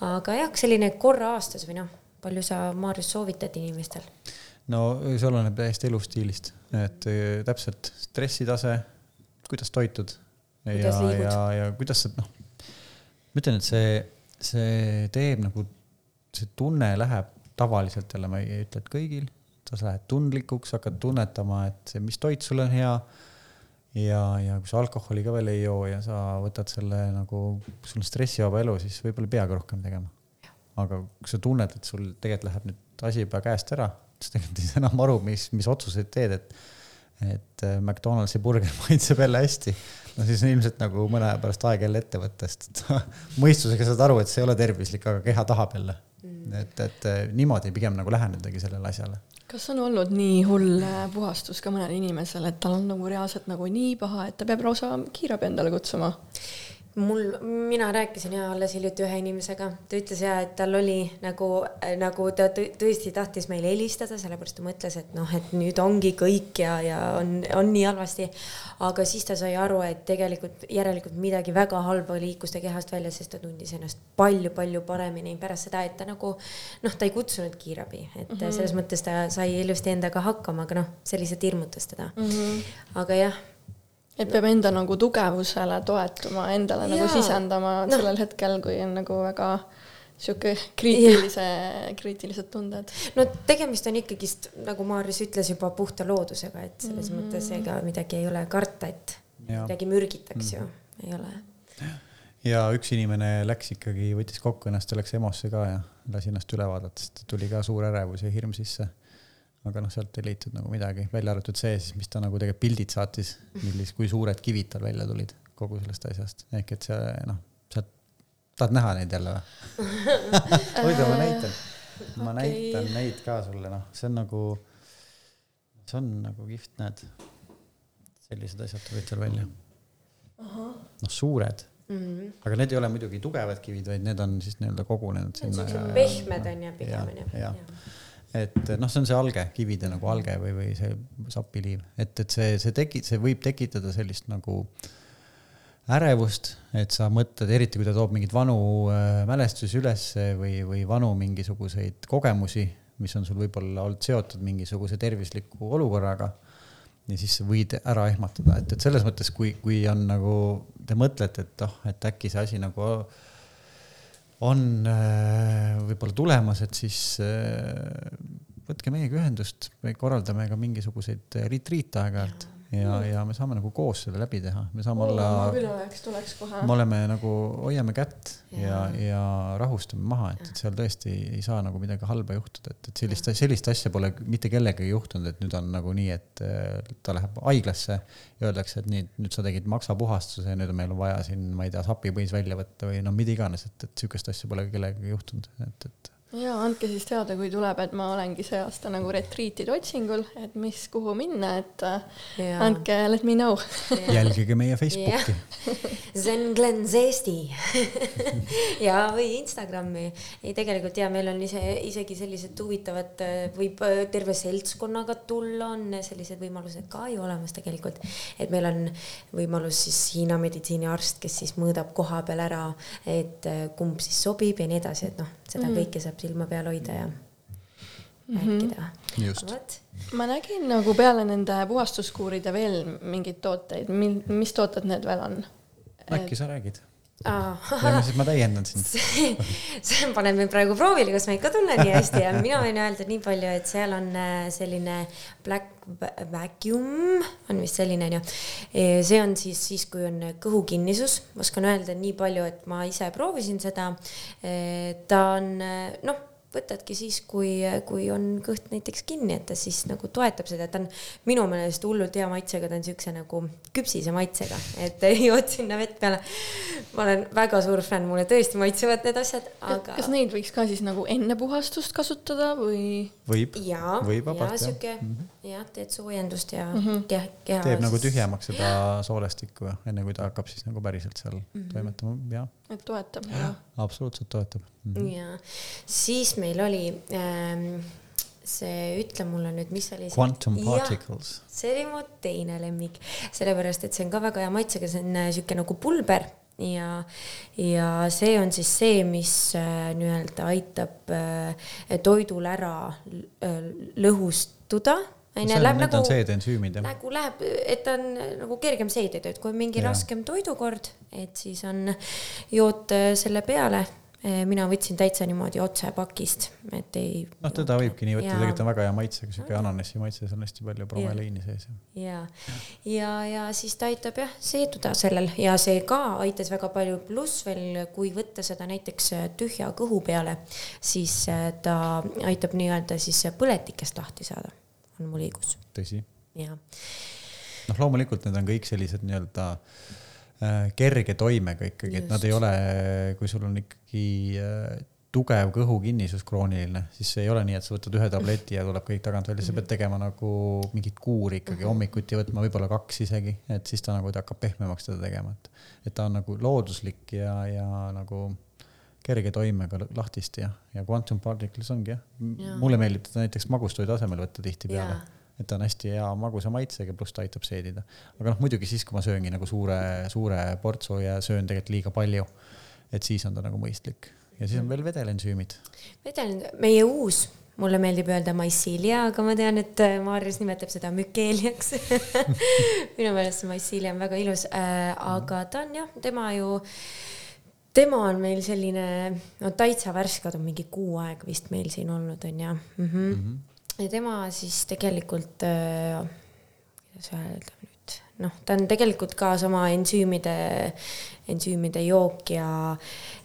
aga jah, selline korra aastas või noh, palju sa, Maarjus, soovitad inimestel? No see oleneb täiesti elustiilist, et äh, täpselt stressitase, kuidas toitud ja, ja, ja kuidas sa noh, ma ütlen, et see, see teeb nagu, see tunne läheb tavaliselt jälle, ma ei ütle, et kõigil, sa lähed tundlikuks, hakkad tunnetama, et see, mis toit sul on hea. ja, ja kui sa alkoholi ka veel ei joo ja sa võtad selle nagu, sul on stressivaba elu, siis võib-olla ei peagi rohkem tegema. aga kui sa tunned, et sul tegelikult läheb nüüd asi juba käest ära tegelikult ei saa enam aru, mis, mis otsuseid teed, et et äh, McDonaldsi burger maitseb jälle hästi. no siis on ilmselt nagu mõne aja pärast aeg jälle ette võtta, sest mõistusega saad aru, et see ei ole tervislik, aga keha tahab jälle mm.. et, et äh, niimoodi pigem nagu lähenedagi sellele asjale. kas on olnud nii hull äh, puhastus ka mõnel inimesel, et tal on nagu reaalselt nagu nii paha, et ta peab lausa kiirabi endale kutsuma? Mul, mina rääkisin ja alles hiljuti ühe inimesega, ta ütles ja, et tal oli nagu, nagu ta tõesti tahtis meile helistada, sellepärast ta mõtles, et noh, et nüüd ongi kõik ja, ja on, on nii halvasti. aga siis ta sai aru, et tegelikult järelikult midagi väga halba liikus ta kehast välja, sest ta tundis ennast palju-palju paremini pärast seda, et ta nagu noh, ta ei kutsunud kiirabi, et mm -hmm. selles mõttes ta sai ilusti endaga hakkama, aga noh, see lihtsalt hirmutas teda mm. -hmm. aga jah et peab enda nagu tugevusele toetuma, endale nagu Jaa. nagu sisendama no. sellel hetkel, kui on nagu väga sihuke kriitilise, kriitilised tunded. no tegemist on ikkagist, nagu Maarjas ütles juba puhta loodusega, et selles mm -hmm. mõttes ega midagi ei ole karta, et midagi mürgitaks mm -hmm. ju, ei ole. ja üks inimene läks ikkagi, võttis kokku ennast ja läks EMO-sse ka ja lasi ennast üle vaadata, sest tuli ka suur ärevus ja hirm sisse aga noh, sealt ei leitud nagu midagi, välja arvatud see siis, mis ta nagu tegelikult pildid saatis, millis, kui suured kivid tal välja tulid kogu sellest asjast, ehk et see noh, sealt, tahad näha neid jälle või hoida, ma näitan, ma okay. näitan neid ka sulle, noh, see on nagu, see on nagu kihvt, näed. sellised asjad tulid seal välja. noh, suured Mm -hmm. aga need ei ole muidugi tugevad kivid, vaid need on siis nii-öelda kogunenud sinna. pehmed on ju pigem on ju. Et noh, see on see alge, kivide nagu alge või, või see sapiliiv, et, et see, see teki-, see võib tekitada sellist nagu ärevust, et sa mõtled, eriti kui ta toob mingeid vanu äh, mälestusi ülesse või, või vanu mingisuguseid kogemusi, mis on sul võib-olla olnud seotud mingisuguse tervisliku olukorraga. ja siis sa võid ära ehmatada, et, et selles mõttes, kui, kui on nagu, te mõtlete, et oh, et äkki see asi nagu oh, on äh, võib-olla tulemas, et siis äh, võtke meiega ühendust, me korraldame ka mingisuguseid retriite aeg-ajalt ja, ja me saame nagu koos selle läbi teha, me saame oh, olla. ma küll oleks, tuleks kohe. me oleme nagu, hoiame kätt ja, ja, ja rahustame maha, et, et seal tõesti ei saa nagu midagi halba juhtuda, et, et sellist, sellist asja pole mitte kellegagi juhtunud, et nüüd on nagu nii, et ta läheb haiglasse ja öeldakse, et nii, nüüd sa tegid maksapuhastuse ja nüüd meil on vaja siin, ma ei tea, sapipõis välja võtta või no mida iganes, et, et sihukest asja pole kellegagi juhtunud, et, et ja andke siis teada, kui tuleb, et ma olengi see aasta nagu retriitide otsingul, et mis, kuhu minna, et äh, ja. andke, let me know jälgige meie Facebooki Zen Glens Eesti ja, või Instagrami. ei, tegelikult ja meil on ise, isegi sellised huvitavad, äh, võib äh, terve seltskonnaga tulla, on sellised võimalused ka ju olemas tegelikult. et meil on võimalus siis Hiina meditsiiniarst, kes siis mõõdab koha peal ära, et kumb siis sobib ja nii edasi, et noh, seda mm -hmm. kõike saab silma peal hoida ja mm -hmm. rääkida. just. ma nägin nagu peale nende puhastuskuuride veel mingeid tooteid, mis tooted need veel on? äkki sa räägid? Ja siis ma täiendan sind see, see paneb mind praegu proovile, kas ma ikka tunnen nii hästi ja mina võin öelda nii palju, et seal on äh, selline black vacuum on vist selline onju. see on siis siis, kui on kõhukinnisus, ma oskan öelda nii palju, et ma ise proovisin seda. ta on noh võtadki siis, kui, kui on kõht näiteks kinni, et ta siis nagu toetab seda, ta on minu meelest hullult hea maitsega, ta on siukse nagu küpsise maitsega, et jood sinna vett peale. ma olen väga suur fänn, mulle tõesti maitsevad need asjad, aga. kas neid võiks ka siis nagu enne puhastust kasutada või? võib, võib vabalt jah. sihuke mhm. Jah, teed soojendust ja mm -hmm. keha, keha. teeb nagu tühjemaks seda soolestikku, enne kui ta hakkab siis nagu päriselt seal mm -hmm. toimetama, jah et toetab ja,. absoluutselt toetab mm. -hmm. ja siis meil oli ähm, see, ütle mulle nüüd, mis oli see. Quantum particles. see oli mu teine lemmik, sellepärast et see on ka väga hea maitsega, see on äh, sihuke nagu pulber ja, ja see on siis see, mis äh, nii-öelda aitab äh, toidul ära äh, lõhustuda onju, läheb nagu. seedensüümid jah. nagu läheb, et ta on nagu kergem seedida, et kui on mingi ja. raskem toidukord, et siis on, jood äh, selle peale äh, mina võtsin täitsa niimoodi otse pakist, et ei. noh, teda võibki nii võtta, tegelikult on väga hea maitsega, sihuke ananassi maitse, seal on hästi palju bromeliini sees. ja, ja, ja siis ta aitab jah, seeduda sellel ja see ka aitas väga palju, pluss veel, kui võtta seda näiteks äh, tühja kõhu peale, siis ta aitab nii-öelda siis põletikest lahti saada on mul õigus. tõsi. jah. noh, loomulikult need on kõik sellised nii-öelda äh, kerge toimega ikkagi, et nad ei ole, kui sul on ikkagi äh, tugev kõhukinnisus krooniline, siis ei ole nii, et sa võtad ühe tableti ja tuleb kõik tagant välja, sa pead tegema nagu mingit kuuri ikkagi Mhm. hommikuti võtma, võib-olla kaks isegi, et siis ta nagu ta hakkab pehmemaks teda tegema, et, et ta on nagu looduslik ja, ja nagu kerge toimega lahtist ja, ja quantum particles ongi jah Jaa. mulle meeldib teda näiteks magustoidu asemel võtta tihtipeale et ta on hästi hea magusa maitsega, pluss ta aitab seedida. aga noh, muidugi siis, kui ma sööngi nagu suure, suure portsu ja söön tegelikult liiga palju, et siis on ta nagu mõistlik ja siis on veel vedelensüümid. vedelen, meie uus, mulle meeldib öelda mycelia, aga ma tean, et äh, Maarjas nimetab seda mükeeliaks minu meelest see mycelia on väga ilus äh,, aga ta on jah, tema ju, tema on meil selline, no täitsa värske, ta on mingi kuu aega vist meil siin olnud, on ju mm. -hmm. ja tema siis tegelikult äh,, kuidas öelda nüüd, noh, ta on tegelikult ka sama ensüümide, ensüümide jook ja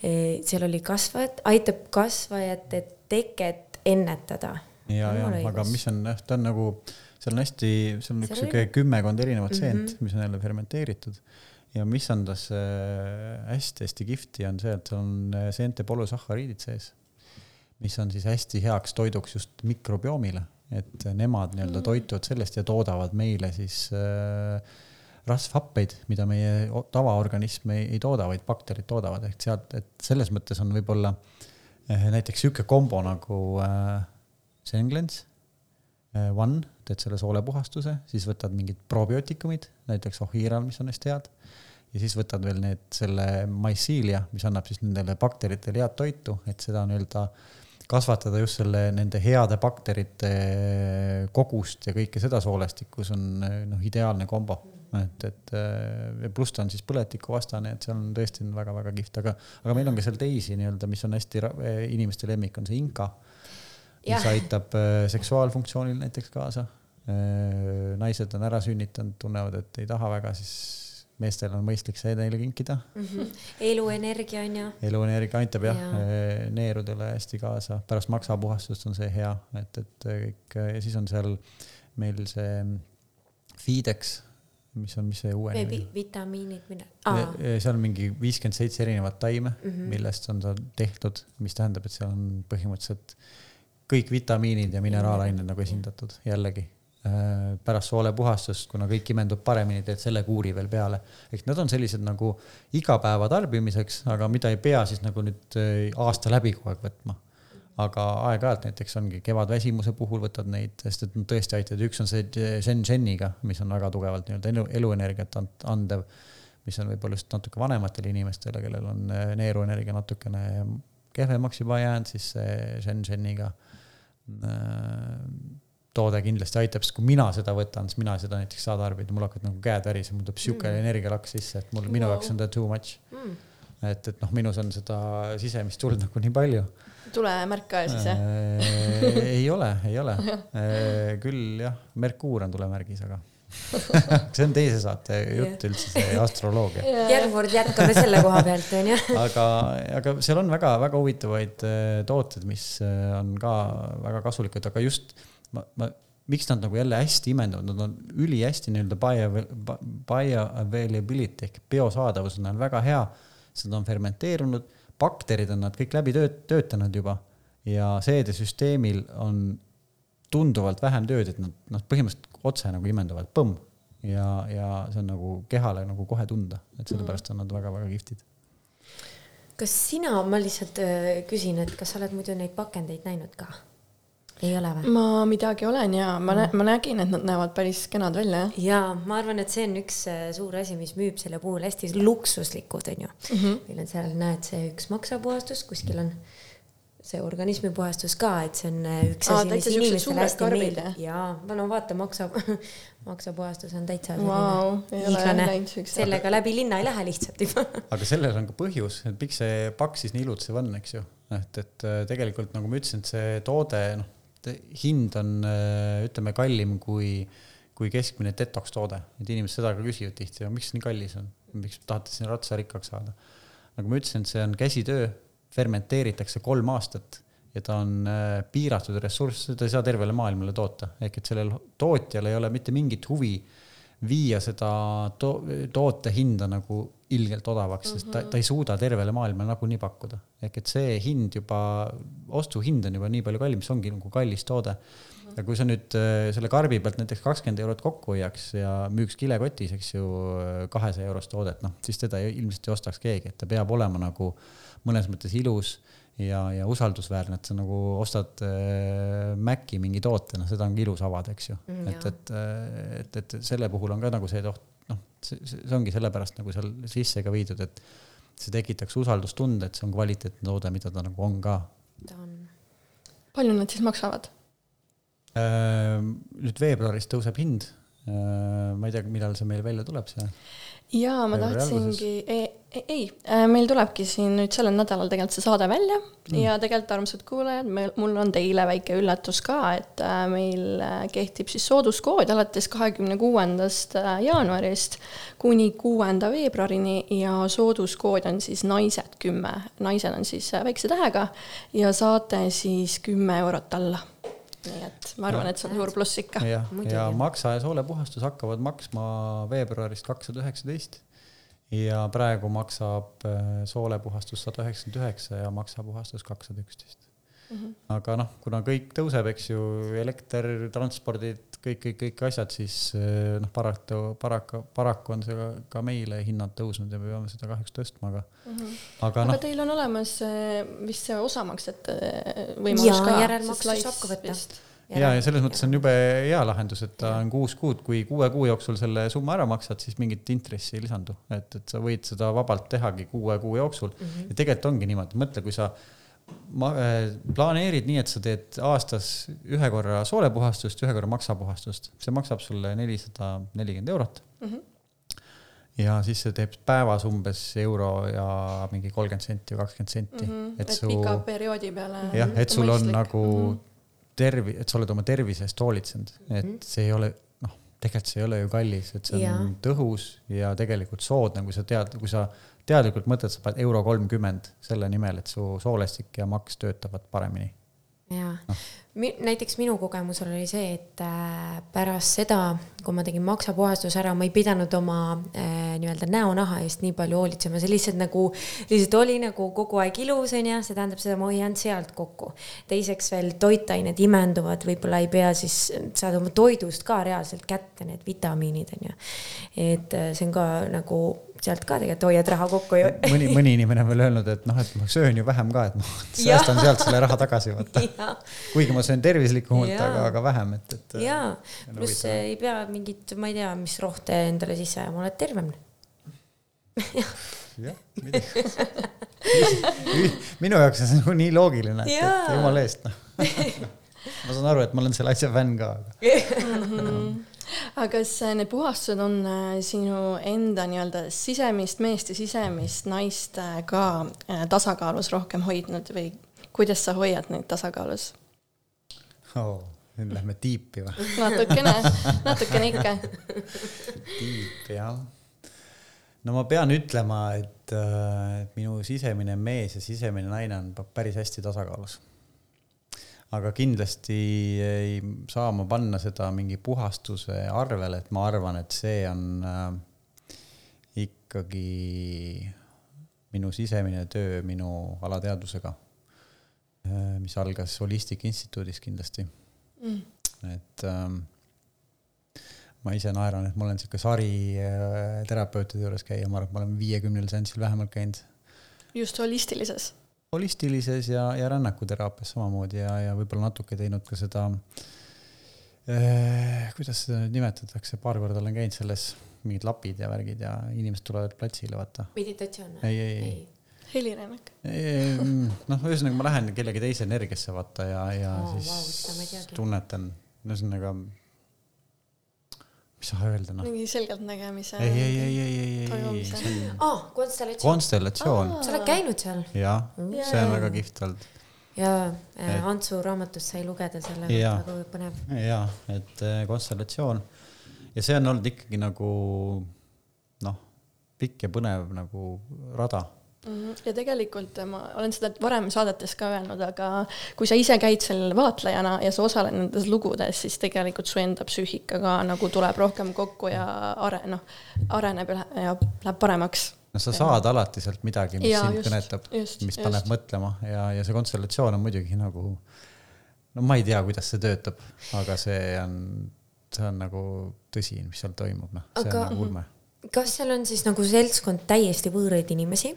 eh, seal oli kasvajad, aitab kasvajate teket ennetada. ja, ja, aga mis on jah, ta on nagu, seal on hästi, seal on üks sihuke kümmekond erinevat seent mm. -hmm. mis on jälle fermenteeritud ja mis on tas hästi-hästi kihvti, on see, et on äh, seente polüsahhariidid sees, mis on siis hästi heaks toiduks just mikrobiomile, et nemad nii-öelda Mm. toituvad sellest ja toodavad meile siis äh, rasvhappeid, mida meie tavaorganism ei, ei tooda, vaid bakterid toodavad, ehk sealt, et selles mõttes on võib-olla eh, näiteks sihuke kombo nagu äh, Senglens äh, One, teed selle soolepuhastuse, siis võtad mingid probiootikumid, näiteks Ohiral, mis on hästi head. Ja siis võtad veel need, selle mycelia, mis annab siis nendele bakteritele head toitu, et seda nii-öelda kasvatada just selle, nende heade bakterite kogust ja kõike seda soolestikku, see on eh, noh, ideaalne kombo. et, et eh, ja pluss ta on siis põletikuvastane, et see on tõesti väga-väga kihvt, aga, aga meil on ka seal teisi nii-öelda, mis on hästi eh, inimeste lemmik, on see inka mis aitab seksuaalfunktsioonil näiteks kaasa. naised on ära sünnitanud, tunnevad, et ei taha väga, siis meestel on mõistlik see neile kinkida. mm. -hmm. eluenergia on ju. eluenergia aitab jah ja. neerudele hästi kaasa, pärast maksapuhastust on see hea, et, et kõik ja siis on seal meil see Fidex, mis on, mis see uue nimi vitamiinid, Ja- ah.. seal on mingi viiskümmend seitse erinevat taime mm. -hmm. millest on ta tehtud, mis tähendab, et seal on põhimõtteliselt kõik vitamiinid ja mineraalained nagu esindatud jällegi. Pärast soolepuhastust, kuna kõik imendub paremini, teed selle kuuri veel peale. ehk need on sellised nagu igapäeva tarbimiseks, aga mida ei pea siis nagu nüüd äh, aasta läbi kogu aeg võtma. aga aeg-ajalt näiteks ongi kevadväsimuse puhul võtad neid, sest et nad tõesti aitavad, üks on see Shenzheniga, mis on väga tugevalt nii-öelda elu, eluenergiat and- andev mis on võib-olla just natuke vanematele inimestele, kellel on äh, neeruenergia natukene kehvemaks juba jäänud, siis see Shenzheniga äh, toode kindlasti aitab, sest kui mina seda võtan, siis mina seda näiteks saa tarbida, mul hakkavad nagu käed värisema, mul tuleb sihuke mm. energialaks sisse, et mul, minu Wow. jaoks on ta too much Mm. et, et noh, minus on seda sisemist tuld nagu nii palju tulemärk ka siis jah? äh, ei ole, ei ole äh, küll jah, Merkuur on tulemärgis, aga see on teise saate jutt üldse, see astroloogia järgmine kord jätkame selle koha pealt onju. aga, aga seal on väga-väga huvitavaid äh, tooted, mis äh, on ka väga kasulikud, aga just ma, ma, miks nad nagu jälle hästi imenduvad, nad on ülihästi nii-öelda bio, bioavailability ehk biosaadavus on neil väga hea. sest nad on fermenteerunud, bakterid on nad kõik läbi tööt-, töötanud juba ja seedesüsteemil on tunduvalt vähem tööd, et nad, nad põhimõtteliselt otse nagu imenduvad, põmm. ja, ja see on nagu kehale nagu kohe tunda, et sellepärast on nad väga-väga kihvtid kas sina, ma lihtsalt äh, küsin, et kas sa oled muidu neid pakendeid näinud ka? Ei ole või? ma midagi olen ja ma nä-, ma nägin, et nad näevad päris kenad välja jah. jaa, ma arvan, et see on üks äh, suur asi, mis müüb selle puhul hästi luksuslikud onju mm. Mhm. -hmm. meil on seal, näed, see üks maksapuhastus, kuskil on see organismi puhastus ka, et see on äh, üks Aa, asi, mis inimestele hästi meeldib jaa, no vaata, maksa, maksapuhastus on täitsa ole hiiglane sellega läbi linna ei lähe lihtsalt juba. aga sellel on ka põhjus, et miks see pakk siis nii ilutsev on, eks ju. et, et äh, tegelikult nagu ma ütlesin, et see toode, noh, hind on äh, ütleme kallim kui, kui keskmine detox toode, et inimesed seda ka küsivad tihti, miks see nii kallis on, miks tahate siin ratsa rikkaks saada. nagu ma ütlesin, see on käsitöö, fermenteeritakse kolm aastat ja ta on äh, piiratud ressurss, seda ei saa tervele maailmale toota, ehk et sellel tootjal ei ole mitte mingit huvi viia seda to toote hinda nagu ilgelt odavaks mm, -hmm. sest ta, ta ei suuda tervele maailmale nagunii pakkuda. ehk et see hind juba, ostuhind on juba nii palju kallim, see ongi nagu kallis toode ja kui sa nüüd äh, selle karbi pealt näiteks kakskümmend eurot kokku hoiaks ja müüks kilekotis, eks ju, kahesaja eurost toodet, noh, siis teda ilmselt ei ostaks keegi, et ta peab olema nagu mõnes mõttes ilus ja, ja usaldusväärne, et sa nagu ostad äh, Maci mingi toote, noh, seda ongi ilus avada, eks ju mm,. et, et, äh, et, et selle puhul on ka nagu see oht, noh, see, ongi sellepärast nagu seal sisse ka viidud, et see tekitaks usaldustunde, et see on kvaliteetne toode, mida ta nagu on ka. ta on. palju nad siis maksavad? Äh, nüüd veebruaris tõuseb hind. Äh, ma ei tea, millal see meil välja tuleb, see jaa, ma tahtsingi, ei, ei, äh, meil tulebki siin nüüd sellel nädalal tegelikult see saade välja mm. ja tegelikult, armsad kuulajad, mul on teile väike üllatus ka, et äh, meil äh, kehtib siis sooduskood alates kahekümne kuuendast jaanuarist kuni kuuenda veebruarini ja sooduskood on siis naised kümme, naised on siis väikse tähega ja saate siis kümme eurot alla nii et ma arvan, et see on suur pluss ikka. jah, ja maksa ja soolepuhastus hakkavad maksma veebruarist kakssada üheksateist ja praegu maksab äh, soolepuhastus sada üheksakümmend üheksa ja maksapuhastus kakssada üksteist. Mhm. aga noh, kuna kõik tõuseb, eks ju, elekter, transpordid, kõik, kõik, kõik asjad, siis äh, noh, paraku, paraku, paraku on see ka, ka meile hinnad tõusnud ja me peame seda kahjuks tõstma, aga mm. -hmm. aga, aga noh. Teil on olemas vist see osamaksete võimalus ka. järelmaksu saab ka võtta ja, ja selles mõttes on jube hea lahendus, et ta on kuus kuud, kui kuue kuu jooksul selle summa ära maksad, siis mingit intressi ei lisandu, et, et sa võid seda vabalt tehagi kuue kuu jooksul mm. -hmm. ja tegelikult ongi niimoodi, mõtle, kui sa ma, äh, planeerid nii, et sa teed aastas ühe korra soolepuhastust, ühe korra maksapuhastust, see maksab sulle nelisada nelikümmend eurot mm. -hmm ja siis see teeb päevas umbes euro ja mingi kolmkümmend senti või kakskümmend senti mm. -hmm. et, et su, pika perioodi peale. jah, et sul on nagu mm -hmm tervi-, et sa oled oma tervise eest hoolitsenud, et -hmm. see ei ole, noh, tegelikult see ei ole ju kallis, et see on ja. tõhus ja tegelikult soodne, kui sa tead, kui sa teadlikult mõtled, sa paned euro kolmkümmend selle nimel, et su soolestik ja maks töötavad paremini. Jaa no., näiteks minu kogemusel oli see, et äh, pärast seda, kui ma tegin maksapuhastuse ära, ma ei pidanud oma äh, nii-öelda näonaha eest nii palju hoolitsema, see lihtsalt nagu, lihtsalt oli nagu kogu aeg ilus, onju, see tähendab seda, ma hoian sealt kokku. teiseks veel toitained imenduvad, võib-olla ei pea siis, saad oma toidust ka reaalselt kätte need vitamiinid, onju. et äh, see on ka nagu sealt ka tegelikult hoiad raha kokku ju. mõni, mõni inimene on veel öelnud, et noh, et ma söön ju vähem ka, et ma säästan sealt selle raha tagasi vaata. kuigi ma söön tervislikumalt, aga, aga vähem, et, et. jaa, pluss ei pea mingit, ma ei tea, mis rohte endale sisse ajama, oled tervem. jah, minu jaoks on see nagu nii loogiline, et, et jumala eest noh ma saan aru, et ma olen selle asja fänn ka, aga aga kas äh, need puhastused on äh, sinu enda nii-öelda sisemist meest ja sisemist naist äh, ka tasakaalus rohkem hoidnud või kuidas sa hoiad neid tasakaalus oh,? nüüd lähme tiipi või? natukene, natukene ikka. tiip jah. no ma pean ütlema, et, et minu sisemine mees ja sisemine naine on päris hästi tasakaalus aga kindlasti ei saa ma panna seda mingi puhastuse arvele, et ma arvan, et see on äh, ikkagi minu sisemine töö minu alateadvusega äh,, mis algas Holistic Instituudis kindlasti. Mm.. et ähm, ma ise naeran, et ma olen sihuke sari äh, terapeutide juures käia, ma arvan, et ma olen viiekümnel seansil vähemalt käinud. just holistilises holistilises ja, ja rännakuteraapias samamoodi ja, ja võib-olla natuke teinud ka seda eh,, kuidas seda nüüd nimetatakse, paar korda olen käinud selles, mingid lapid ja värgid ja inimesed tulevad platsile, vaata. meditatsioon? ei, ei, ei, ei helirännak. noh, ühesõnaga ma lähen kellegi teise energiasse vaata ja, ja oh, siis wow, tunnetan, ühesõnaga mis sa öelda noh. mingi selgeltnägemise. ei, ei, ei, ei, ei, ei, ei. aa, konstellatsioon. konstellatsioon. sa oled käinud seal? jah, see on väga kihvt olnud. ja äh, Antsu raamatust sai lugeda selle väga põnev. ja, et äh, konstellatsioon ja see on olnud ikkagi nagu noh, pikk ja põnev nagu rada. Ja tegelikult ma olen seda varem saadetes ka öelnud, aga kui sa ise käid seal vaatlejana ja sa osaled nendes lugudes, siis tegelikult su enda psüühika ka nagu tuleb rohkem kokku ja are-, noh, areneb ja läheb paremaks no sa saad ja. alati sealt midagi, mis ja, sind just, kõnetab, mis paneb just. mõtlema ja, ja see konstellatsioon on muidugi nagu, no ma ei tea, kuidas see töötab, aga see on, see on nagu tõsi, mis seal toimub, noh, see aga, on nagu ulme. kas seal on siis nagu seltskond täiesti võõraid inimesi?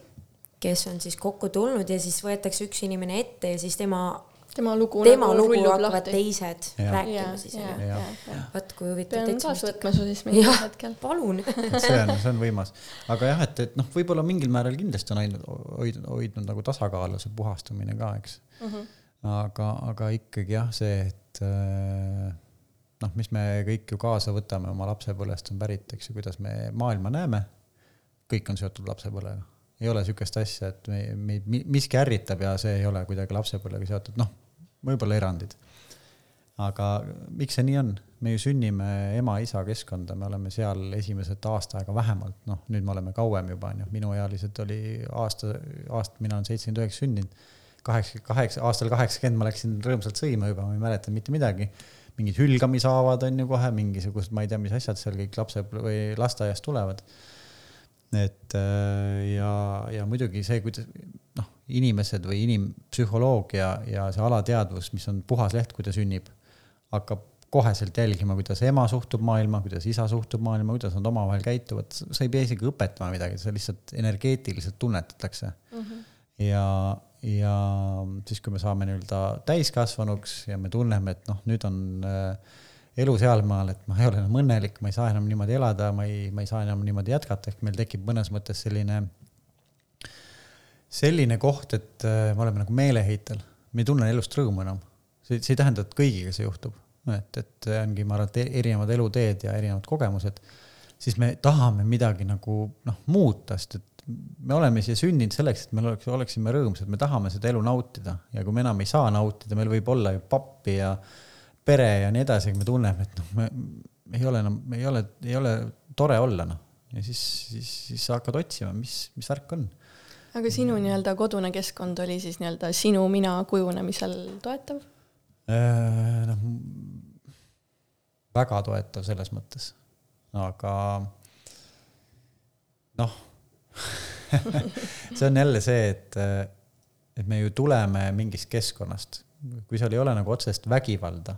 Kes on siis kokku tulnud ja siis võetakse üks inimene ette ja siis tema tema lugu, tema nagu lugu hakkavad lahti. teised ja. rääkima siis onju. vot kui huvitav. pean kaasa võtma su siis mingil hetkel. palun see on, see on võimas, aga jah, et, et noh, võib-olla mingil määral kindlasti on hoidnud, hoidnud, hoidnud nagu tasakaalu see puhastumine ka, eks uh. Mhm. -huh. aga, aga ikkagi jah, see, et äh, noh, mis me kõik ju kaasa võtame oma lapsepõlvest on pärit, eks ju, kuidas me maailma näeme. kõik on seotud lapsepõlvega ei ole sihukest asja, et me, meid miski ärritab ja see ei ole kuidagi lapsepõlvega seotud, noh, võib-olla erandid. aga miks see nii on? me ju sünnime ema-isa keskkonda, me oleme seal esimesed aasta aega vähemalt, noh, nüüd me oleme kauem juba, on ju, minuealised oli aasta, aasta, mina olen seitsekümmend üheksa sündinud. kaheksa, kaheksa, aastal kaheksakümmend ma läksin rõõmsalt sõima juba, ma ei mäleta mitte midagi. mingid hülgamishaavad on ju kohe, mingisugused, ma ei tea, mis asjad seal kõik lapse või lasteaiast tulevad et äh, ja, ja muidugi see, kuidas noh, inimesed või inimpsühholoogia ja see alateadvus, mis on puhas leht, kui ta sünnib, hakkab koheselt jälgima, kuidas ema suhtub maailma, kuidas isa suhtub maailma, kuidas nad omavahel käituvad, sa ei pea isegi õpetama midagi, see lihtsalt energeetiliselt tunnetatakse mm. -hmm. ja, ja siis, kui me saame nii-öelda täiskasvanuks ja me tunneme, et noh, nüüd on äh, elu sealmaal, et ma ei ole enam õnnelik, ma ei saa enam niimoodi elada, ma ei, ma ei saa enam niimoodi jätkata, ehk meil tekib mõnes mõttes selline, selline koht, et äh, me oleme nagu meeleheitel, me ei tunne elust rõõmu enam. see, see ei tähenda, et kõigiga see juhtub, et, et ongi, ma arvan, et erinevad eluteed ja erinevad kogemused, siis me tahame midagi nagu noh, muuta, sest et me oleme siia sündinud selleks, et me oleks, oleksime rõõmsad, me tahame seda elu nautida. Ja kui me enam ei saa nautida, meil võib olla ju pappi ja äh, pere ja nii edasi, me tunneme, et noh, me, ei ole enam, me ei ole, ei ole tore olla, noh. ja siis, siis, siis sa hakkad otsima, mis, mis värk on. aga sinu nii-öelda kodune keskkond oli siis nii-öelda sinu mina kujunemisel toetav? Äh, noh, väga toetav selles mõttes, aga noh see on jälle see, et, et me ju tuleme mingist keskkonnast, kui seal ei ole nagu otsest vägivalda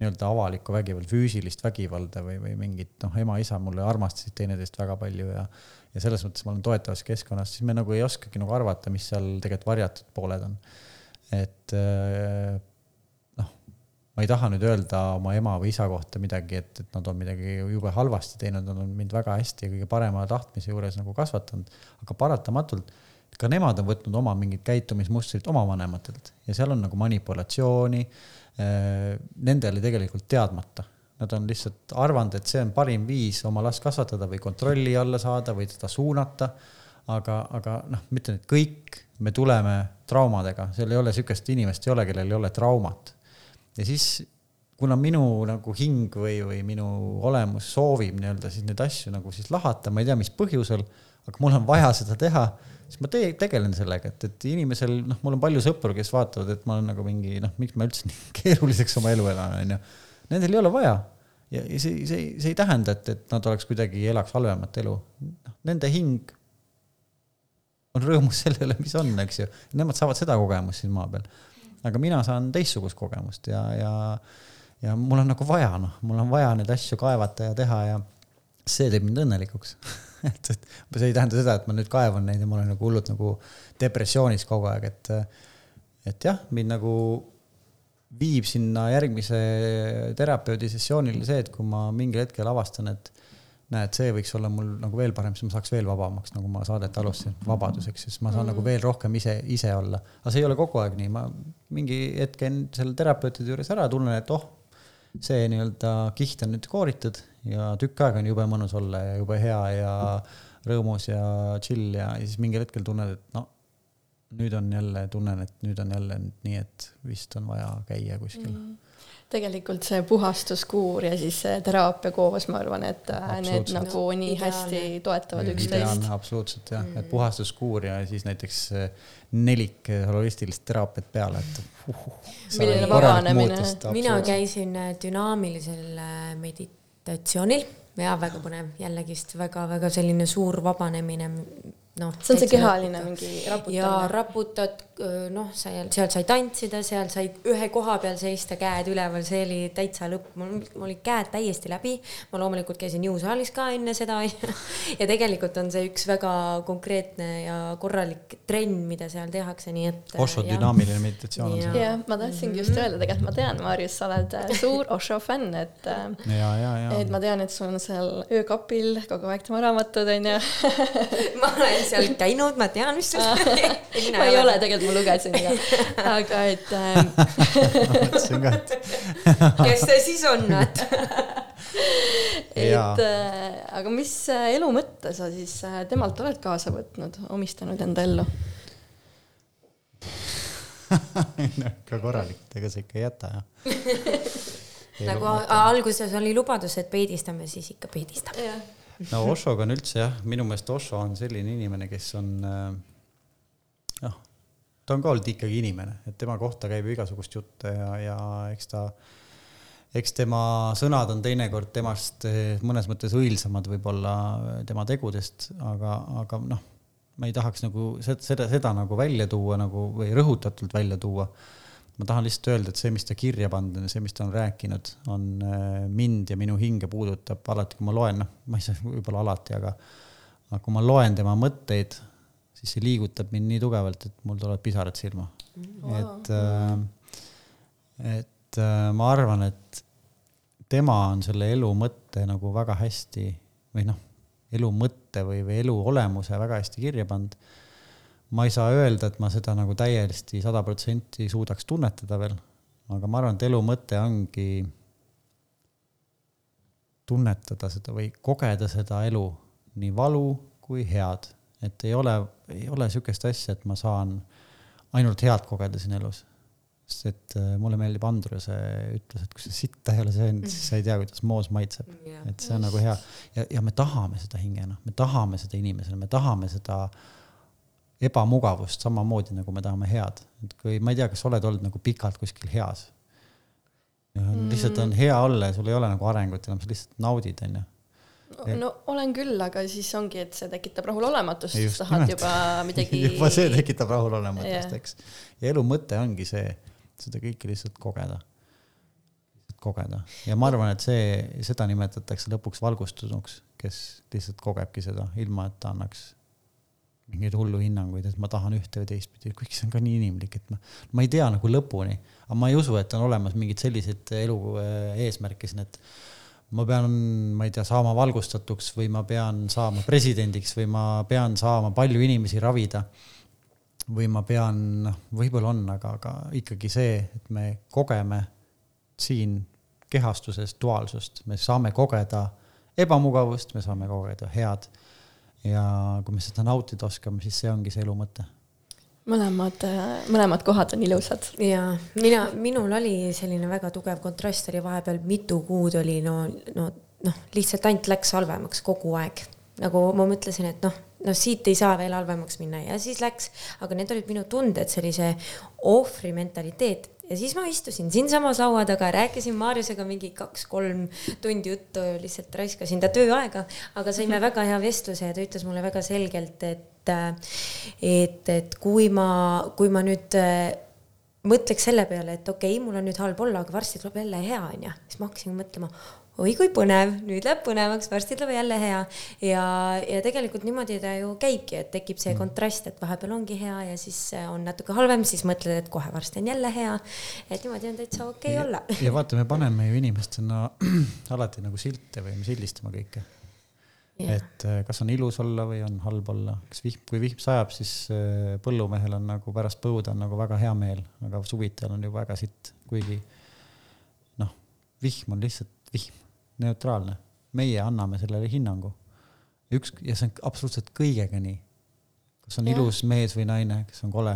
nii-öelda avalikku vägivalda, füüsilist vägivalda või, või mingit noh, ema-isa mulle armastasid teineteist väga palju ja ja selles mõttes ma olen toetavas keskkonnas, siis me nagu ei oskagi nagu arvata, mis seal tegelikult varjatud pooled on. et äh, noh, ma ei taha nüüd öelda oma ema või isa kohta midagi, et, et nad on midagi jube halvasti teinud, nad on mind väga hästi ja kõige parema tahtmise juures nagu kasvatanud, aga paratamatult ka nemad on võtnud oma mingid käitumismustrid oma vanematelt ja seal on nagu manipulatsiooni Äh, nendele tegelikult teadmata. Nad on lihtsalt arvanud, et see on parim viis oma last kasvatada või kontrolli alla saada või teda suunata. aga, aga noh, ma ütlen, et kõik me tuleme traumadega, seal ei ole sihukest inimest ei ole, kellel ei ole traumat. ja siis, kuna minu nagu hing või, või minu olemus soovib nii-öelda siis neid asju nagu siis lahata, ma ei tea, mis põhjusel, aga mul on vaja seda teha siis ma te tegelen sellega, et, et inimesel, noh, mul on palju sõpru, kes vaatavad, et ma olen nagu mingi, noh, miks ma üldse nii keeruliseks oma elu elan, onju. Nendel ei ole vaja. ja, ja see, see, see ei tähenda, et, et nad oleks kuidagi, elaks halvemat elu. noh, nende hing on rõõmus selle üle, mis on, eks ju. Nemad saavad seda kogemust siin maa peal. aga mina saan teistsugust kogemust ja, ja, ja mul on nagu vaja, noh, mul on vaja neid asju kaevata ja teha ja see teeb mind õnnelikuks et, et see ei tähenda seda, et ma nüüd kaevan neid ja ma olen nagu hullult nagu depressioonis kogu aeg, et, et jah, mind nagu viib sinna järgmise terapeudi sessioonile see, et kui ma mingil hetkel avastan, et näed, see võiks olla mul nagu veel parem, siis ma saaks veel vabamaks, nagu ma saadet alustasin, vabaduseks, siis ma saan mm. nagu veel rohkem ise, ise olla. aga see ei ole kogu aeg nii, ma mingi hetk käin selle terapeutide juures ära, tunnen, et oh, see nii-öelda kiht on nüüd kooritud ja tükk aega on jube mõnus olla ja jube hea ja rõõmus ja chill ja, ja siis mingil hetkel tunned, et no nüüd on jälle, tunnen, et nüüd on jälle nii, et vist on vaja käia kuskil mm. Tegelikult see puhastuskuur ja siis see teraapia koos, ma arvan, et äh, need nagu nii no, hästi toetavad üksteist. absoluutselt jah, et puhastuskuur ja siis näiteks äh, nelik holistilist teraapiat peale, et uh, uh, milline vabanemine. mina käisin äh, dünaamilisel meditatsioonil ja väga põnev, jällegist väga-väga selline suur vabanemine noh. see on see kehaline mingi raputamine. ja raputad, noh, seal, seal sai tantsida, seal sai ühe koha peal seista, käed üleval, see oli täitsa lõpp, mul, mul olid käed täiesti läbi. ma loomulikult käisin jõusaalis ka enne seda ja tegelikult on see üks väga konkreetne ja korralik trenn, mida seal tehakse, nii et. Osho dünaamiline meditatsioon on see. jah, ma tahtsingi just öelda, tegelikult ma tean, Marius, sa oled äh, suur Osho fänn, et. Äh, ja, ja, ja. et ma tean, et sul on seal öökapil kogu aeg tema raamatud onju ma olen seal käinud, ma tean, mis sul ma ei ole, tegelikult ma lugesin ka, aga et ähm, mõtlesin ka, et kes see siis on, et? Et äh, aga mis äh, elu mõtte sa siis äh, temalt oled kaasa võtnud, omistanud enda ellu? No ikka korralik, ega sa ikka ei jäta jah. Nagu alguses oli lubadus, et peedistame, siis ikka peedistame no Oshoga on üldse jah, minu meelest Osho on selline inimene, kes on äh, noh, ta on ka olnud ikkagi inimene, et tema kohta käib ju igasugust juttu ja, ja eks ta, eks tema sõnad on teinekord temast äh, mõnes mõttes õilsamad võib-olla äh, tema tegudest, aga, aga noh, ma ei tahaks nagu seda, seda, seda nagu välja tuua nagu või rõhutatult välja tuua. Ma tahan lihtsalt öelda, et see, mis ta kirja pannud on ja see, mis ta on rääkinud, on äh, mind ja minu hinge puudutab alati, kui ma loen, noh, ma ei saa võib-olla alati, aga, aga kui ma loen tema mõtteid, siis see liigutab mind nii tugevalt, et mul tulevad pisarad silma. Wow.. et, äh, et äh, ma arvan, et tema on selle elu mõtte nagu väga hästi või noh, elu mõtte või, või elu olemuse väga hästi kirja pannud. Ma ei saa öelda, et ma seda nagu täiesti sada protsenti suudaks tunnetada veel, aga ma arvan, et elu mõte ongi tunnetada seda või kogeda seda elu, nii valu kui head. et ei ole, ei ole niisugust asja, et ma saan ainult head kogeda siin elus. sest et äh, mulle meeldib Andruse ütles, et kui sa sitta ei ole söönud, siis sa ei tea, kuidas moos maitseb. et see on nagu hea ja, ja me tahame seda hingena, me tahame seda inimesena, me tahame seda äh, ebamugavust samamoodi, nagu me tahame head. et kui, ma ei tea, kas sa oled olnud nagu pikalt kuskil heas. Mm. lihtsalt on hea olla ja sul ei ole nagu arengut enam, sa lihtsalt naudid, onju. No olen küll, aga siis ongi, et see tekitab rahulolematust, siis tahad nimelt. juba midagi juba see tekitab rahulolematust eks. ja elu mõte ongi see, seda kõike lihtsalt kogeda. kogeda ja ma arvan, et see, seda nimetatakse lõpuks valgustunuks, kes lihtsalt kogebki seda, ilma et ta annaks mingeid hullu hinnanguid, et ma tahan ühte või teistpidi, kuigi see on ka nii inimlik, et ma, ma ei tea nagu lõpuni, aga ma ei usu, et on olemas mingeid selliseid elu äh, eesmärke siin, et ma pean, ma ei tea, saama valgustatuks või ma pean saama presidendiks või ma pean saama palju inimesi ravida. või ma pean, noh, võib-olla on, aga, aga ikkagi see, et me kogeme siin kehastuses duaalsust, me saame kogeda ebamugavust, me saame kogeda head ja kui me seda nautida oskame, siis see ongi see elu mõte mõlemad, mõlemad kohad on ilusad. ja mina, minul oli selline väga tugev kontrast oli vahepeal mitu kuud oli no, no noh, lihtsalt ainult läks halvemaks kogu aeg. nagu ma mõtlesin, et noh, noh siit ei saa veel halvemaks minna ja siis läks, aga need olid minu tunded, sellise ohvri mentaliteet ja siis ma istusin siinsamas laua taga, rääkisin Maarjusega mingi kaks-kolm tundi juttu, lihtsalt raiskasin ta tööaega, aga saime väga hea vestluse ja ta ütles mulle väga selgelt, et et, et kui ma, kui ma nüüd mõtleks selle peale, et okei okay,, mul on nüüd halb olla, aga varsti tuleb jälle hea, onju, siis ma hakkasin mõtlema, oi kui põnev, nüüd läheb põnevaks, varsti tuleb jälle hea. ja, ja tegelikult niimoodi ta ju käibki, et tekib see mm. kontrast, et vahepeal ongi hea ja siis on natuke halvem, siis mõtled, et kohe varsti on jälle hea. et niimoodi on täitsa okei okay olla. ja vaata, me paneme ju inimestena alati nagu silte või me sildistame kõike. et äh, kas on ilus olla või on halb olla, kas vihm, kui vihm sajab, siis äh, põllumehel on nagu pärast põuda on nagu väga hea meel, aga suvitajal on ju väga sitt, kuigi noh, vihm on lihtsalt vihm neutraalne, meie anname sellele hinnangu. üks, ja see on absoluutselt kõigega nii. kas on ja. ilus mees või naine, kes on kole,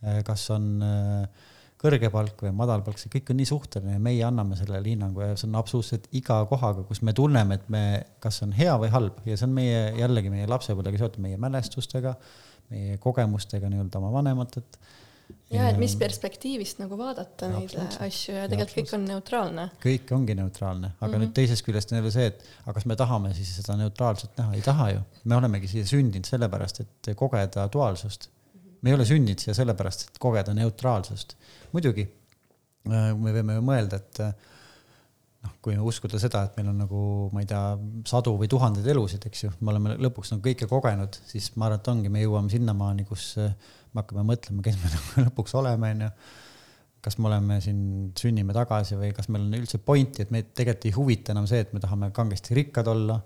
äh, kas on, äh, kõrge palk või madal palk, see kõik on nii suhteline ja meie anname sellele hinnangu ja see on absoluutselt iga kohaga, kus me tunneme, et me, kas on hea või halb ja see on meie, jällegi meie lapsepõlvega seotud, meie mälestustega, meie kogemustega nii-öelda oma vanematelt ja et mis perspektiivist nagu vaadata ja, neid asju ja tegelikult ja, kõik on neutraalne. kõik ongi neutraalne, aga mm -hmm. nüüd teisest küljest on jälle see, et aga kas me tahame siis seda neutraalset näha, ei taha ju. me olemegi siia sündinud sellepärast, et kogeda duaalsust. me ei ole sündinud siia sellepärast, et kogeda neutraalsust. muidugi äh, me võime ju mõelda, et äh, noh, kui uskuda seda, et meil on nagu, ma ei tea, sadu või tuhandeid elusid, eks ju, me oleme lõpuks nagu kõike kogenud, siis ma arvan, et ongi, me jõuame sinnamaani, kus eh, me hakkame mõtlema, kes me nagu lõpuks oleme, onju. kas me oleme siin, sünnime tagasi või kas meil on üldse pointi, et meid tegelikult ei huvita enam see, et me tahame kangesti rikkad olla,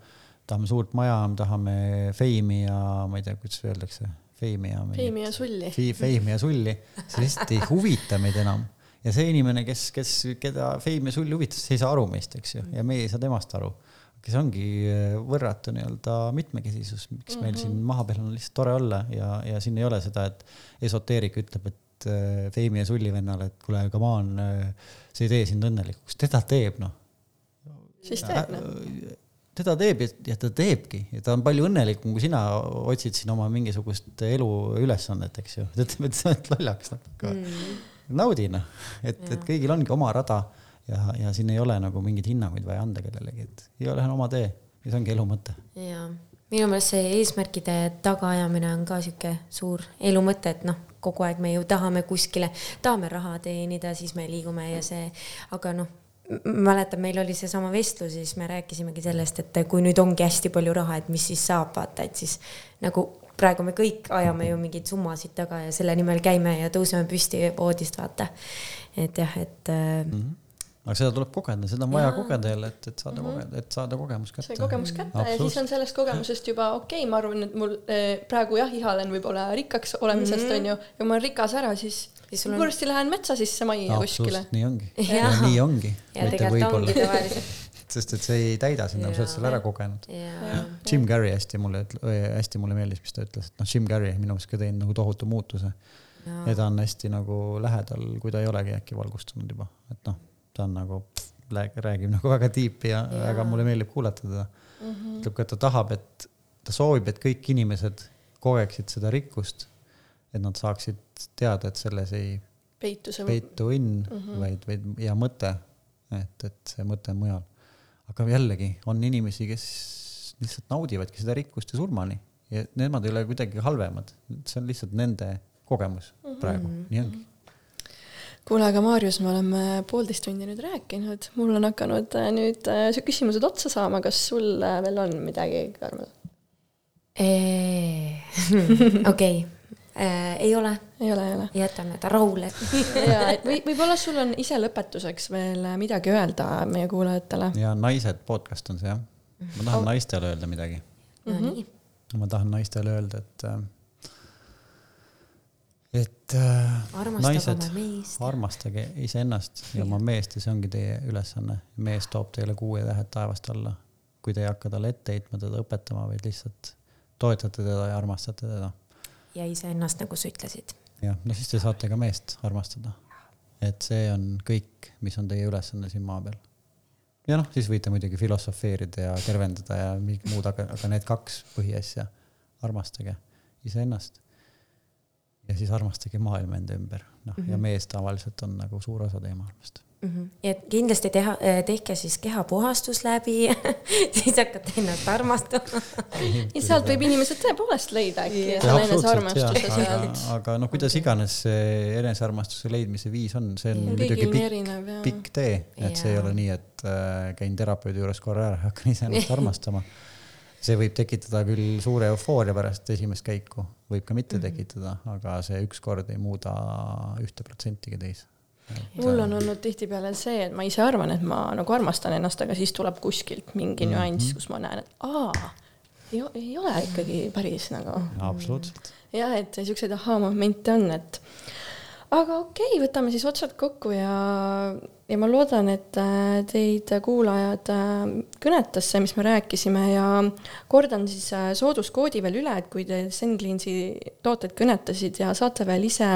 tahame suurt maja, me tahame feimi ja ma ei tea, kuidas öeldakse, feimi ja. feimi ja sulli. Feimi ja sulli, see lihtsalt ei huvita meid enam ja see inimene, kes, kes, keda Fame ja Sulli huvitas, see ei saa aru meist, eks ju, ja meie ei saa temast aru. Kes ongi äh, võrratu nii-öelda mitmekesisus, miks mm -hmm. meil siin maha peal on lihtsalt tore olla ja, ja siin ei ole seda, et esoteerik ütleb, et äh, Feimi ja Sulli vennale, et kuule, come on äh,, see ei tee sind õnnelikuks, teda teeb, noh. siis teeb, noh. teda teeb ja, ja ta teebki. Ja ta on palju õnnelikum, kui sina otsid siin oma mingisugust elu ülesannet, eks ju. ta ütleb, et sa oled lollakas natuke. Mm naudi noh, et, et kõigil ongi oma rada ja, ja siin ei ole nagu mingeid hinnanguid vaja anda kellelegi, et igaühel on oma tee ja see ongi elu mõte. ja minu meelest see eesmärkide tagaajamine on ka sihuke suur elu mõte, et noh, kogu aeg me ju tahame kuskile, tahame raha teenida, siis me liigume ja see, aga noh mäletan, meil oli seesama vestlus ja siis me rääkisimegi sellest, et kui nüüd ongi hästi palju raha, et mis siis saab, vaata, et siis nagu praegu me kõik ajame ju mingeid summasid taga ja selle nimel käime ja tõuseme püsti voodist, vaata. et jah, et mm. -hmm aga seda tuleb kogeda, seda on vaja ja. kogeda jälle, et, et saada mm -hmm. kogeda, et saada kogemus kätte. see kogemus kätte ja siis on sellest kogemusest juba okei okay,, ma arvan, et mul eh, praegu jah, ihalen võib-olla rikkaks olemisest mm -hmm. on ju, ja kui ma olen rikas ära, siis siis on... varsti lähen metsa sisse majja kuskile. nii ongi. ja nii ongi. ja tegelikult ongi tavaliselt sest et see ei täida sind, sa oled selle ära kogenud. Jim Carrey hästi mulle, hästi mulle meeldis, mis ta ütles, et noh, Jim Carrey minu meelest ka teinud nagu tohutu muutuse. ja ta on hästi nagu lähedal, kui ta ei olegi äkki valgustunud juba, et noh, ta on nagu, räägib nagu väga tiipi ja, ja väga mulle meeldib kuulata teda. Mm. -hmm. ütleb ka, et ta tahab, et ta soovib, et kõik inimesed kogeksid seda rikkust, et nad saaksid teada, et selles ei peitu see peitu õnn mm, -hmm. vaid, vaid ja mõte, et, et see mõte on mujal. Aga jällegi on inimesi, kes lihtsalt naudivadki seda rikkust ja surmani. Ja nemad ei ole kuidagi halvemad, see on lihtsalt nende kogemus praegu. Mm, -hmm. nii ongi kuule, aga Maarjus, me oleme poolteist tundi nüüd rääkinud, mul on hakanud äh, nüüd äh, küsimused otsa saama, kas sul äh, veel on midagi, Karmel? okei, ei ole. ei ole, ei ole. jätame ta rahule ja, et või võib-olla sul on ise lõpetuseks veel midagi öelda meie kuulajatele. ja Naised podcast on see jah. ma tahan oh. naistele öelda midagi. no nii. ma tahan naistele öelda, et äh, et äh, naised, armastage iseennast ja oma meest ja see ongi teie ülesanne. mees toob teile kuu ja tähed taevast alla. kui te ei hakka talle ette heitma, teda õpetama, vaid lihtsalt toetate teda ja armastate teda ja iseennast, nagu sa ütlesid. jah, no siis te saate ka meest armastada. et see on kõik, mis on teie ülesanne siin maa peal. ja noh, siis võite muidugi filosofeerida ja tervendada ja mingid muud, aga, aga need kaks põhiasja, armastage iseennast ja siis armastage maailma enda ümber, noh mm -hmm. ja mhm. mees tavaliselt on nagu suur osa teie maailmast mm. -hmm. ja kindlasti teha, eh, tehke siis kehapuhastus läbi siis hakkate ennast armastama ja sealt võib inimesed tõepoolest leida äkki selle enesearmastuse sealt. aga noh, kuidas iganes see enesearmastuse leidmise viis on, see on muidugi pikk, pikk tee, et ja. see ei ole nii, et äh, käin terapeudi juures korra ära ja hakkan iseennast armastama see võib tekitada küll suure eufooria pärast esimest käiku, võib ka mitte mm -hmm. tekitada, aga see ükskord ei muuda ühte protsentigi teis mul on olnud tihtipeale see, et ma ise arvan, et ma nagu armastan ennast, aga siis tuleb kuskilt mingi mm -hmm. nüanss, kus ma näen, et aa, ei, ei ole ikkagi päris nagu. absoluutselt. jah, et siukseid ahaa-momente on, et aga okei okay,, võtame siis otsad kokku ja ja ma loodan, et äh, teid, kuulajad, äh, kõnetas see, mis me rääkisime ja kordan siis äh, sooduskoodi veel üle, et kui te Sencleansi tooted kõnetasid ja saate veel ise,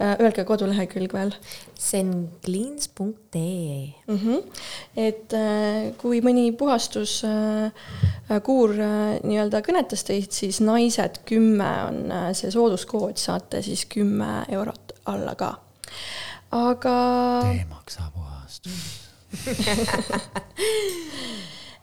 öelge kodulehekülg veel. Sencleans.ee mm. -hmm. et kui mõni puhastuskuur nii-öelda kõnetas teid, siis naised kümme on see sooduskood, saate siis kümme eurot alla ka aga. tee maksa puhastus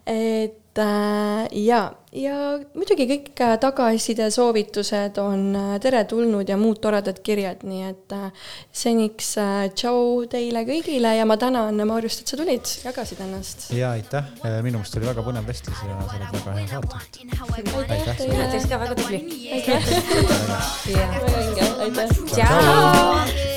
et äh, ja, ja muidugi kõik äh, tagasiside, soovitused on äh, teretulnud ja muud toredad kirjad, nii et äh, seniks äh, tšau teile kõigile ja ma tänan, Marjust, et sa tulid, jagasid ennast. ja aitäh, minu meelest oli väga põnev vestlus ja sa oled väga hea saatejuht. aitäh teile. näiteks ka väga tubli. aitäh. väga õige, aitäh. tšau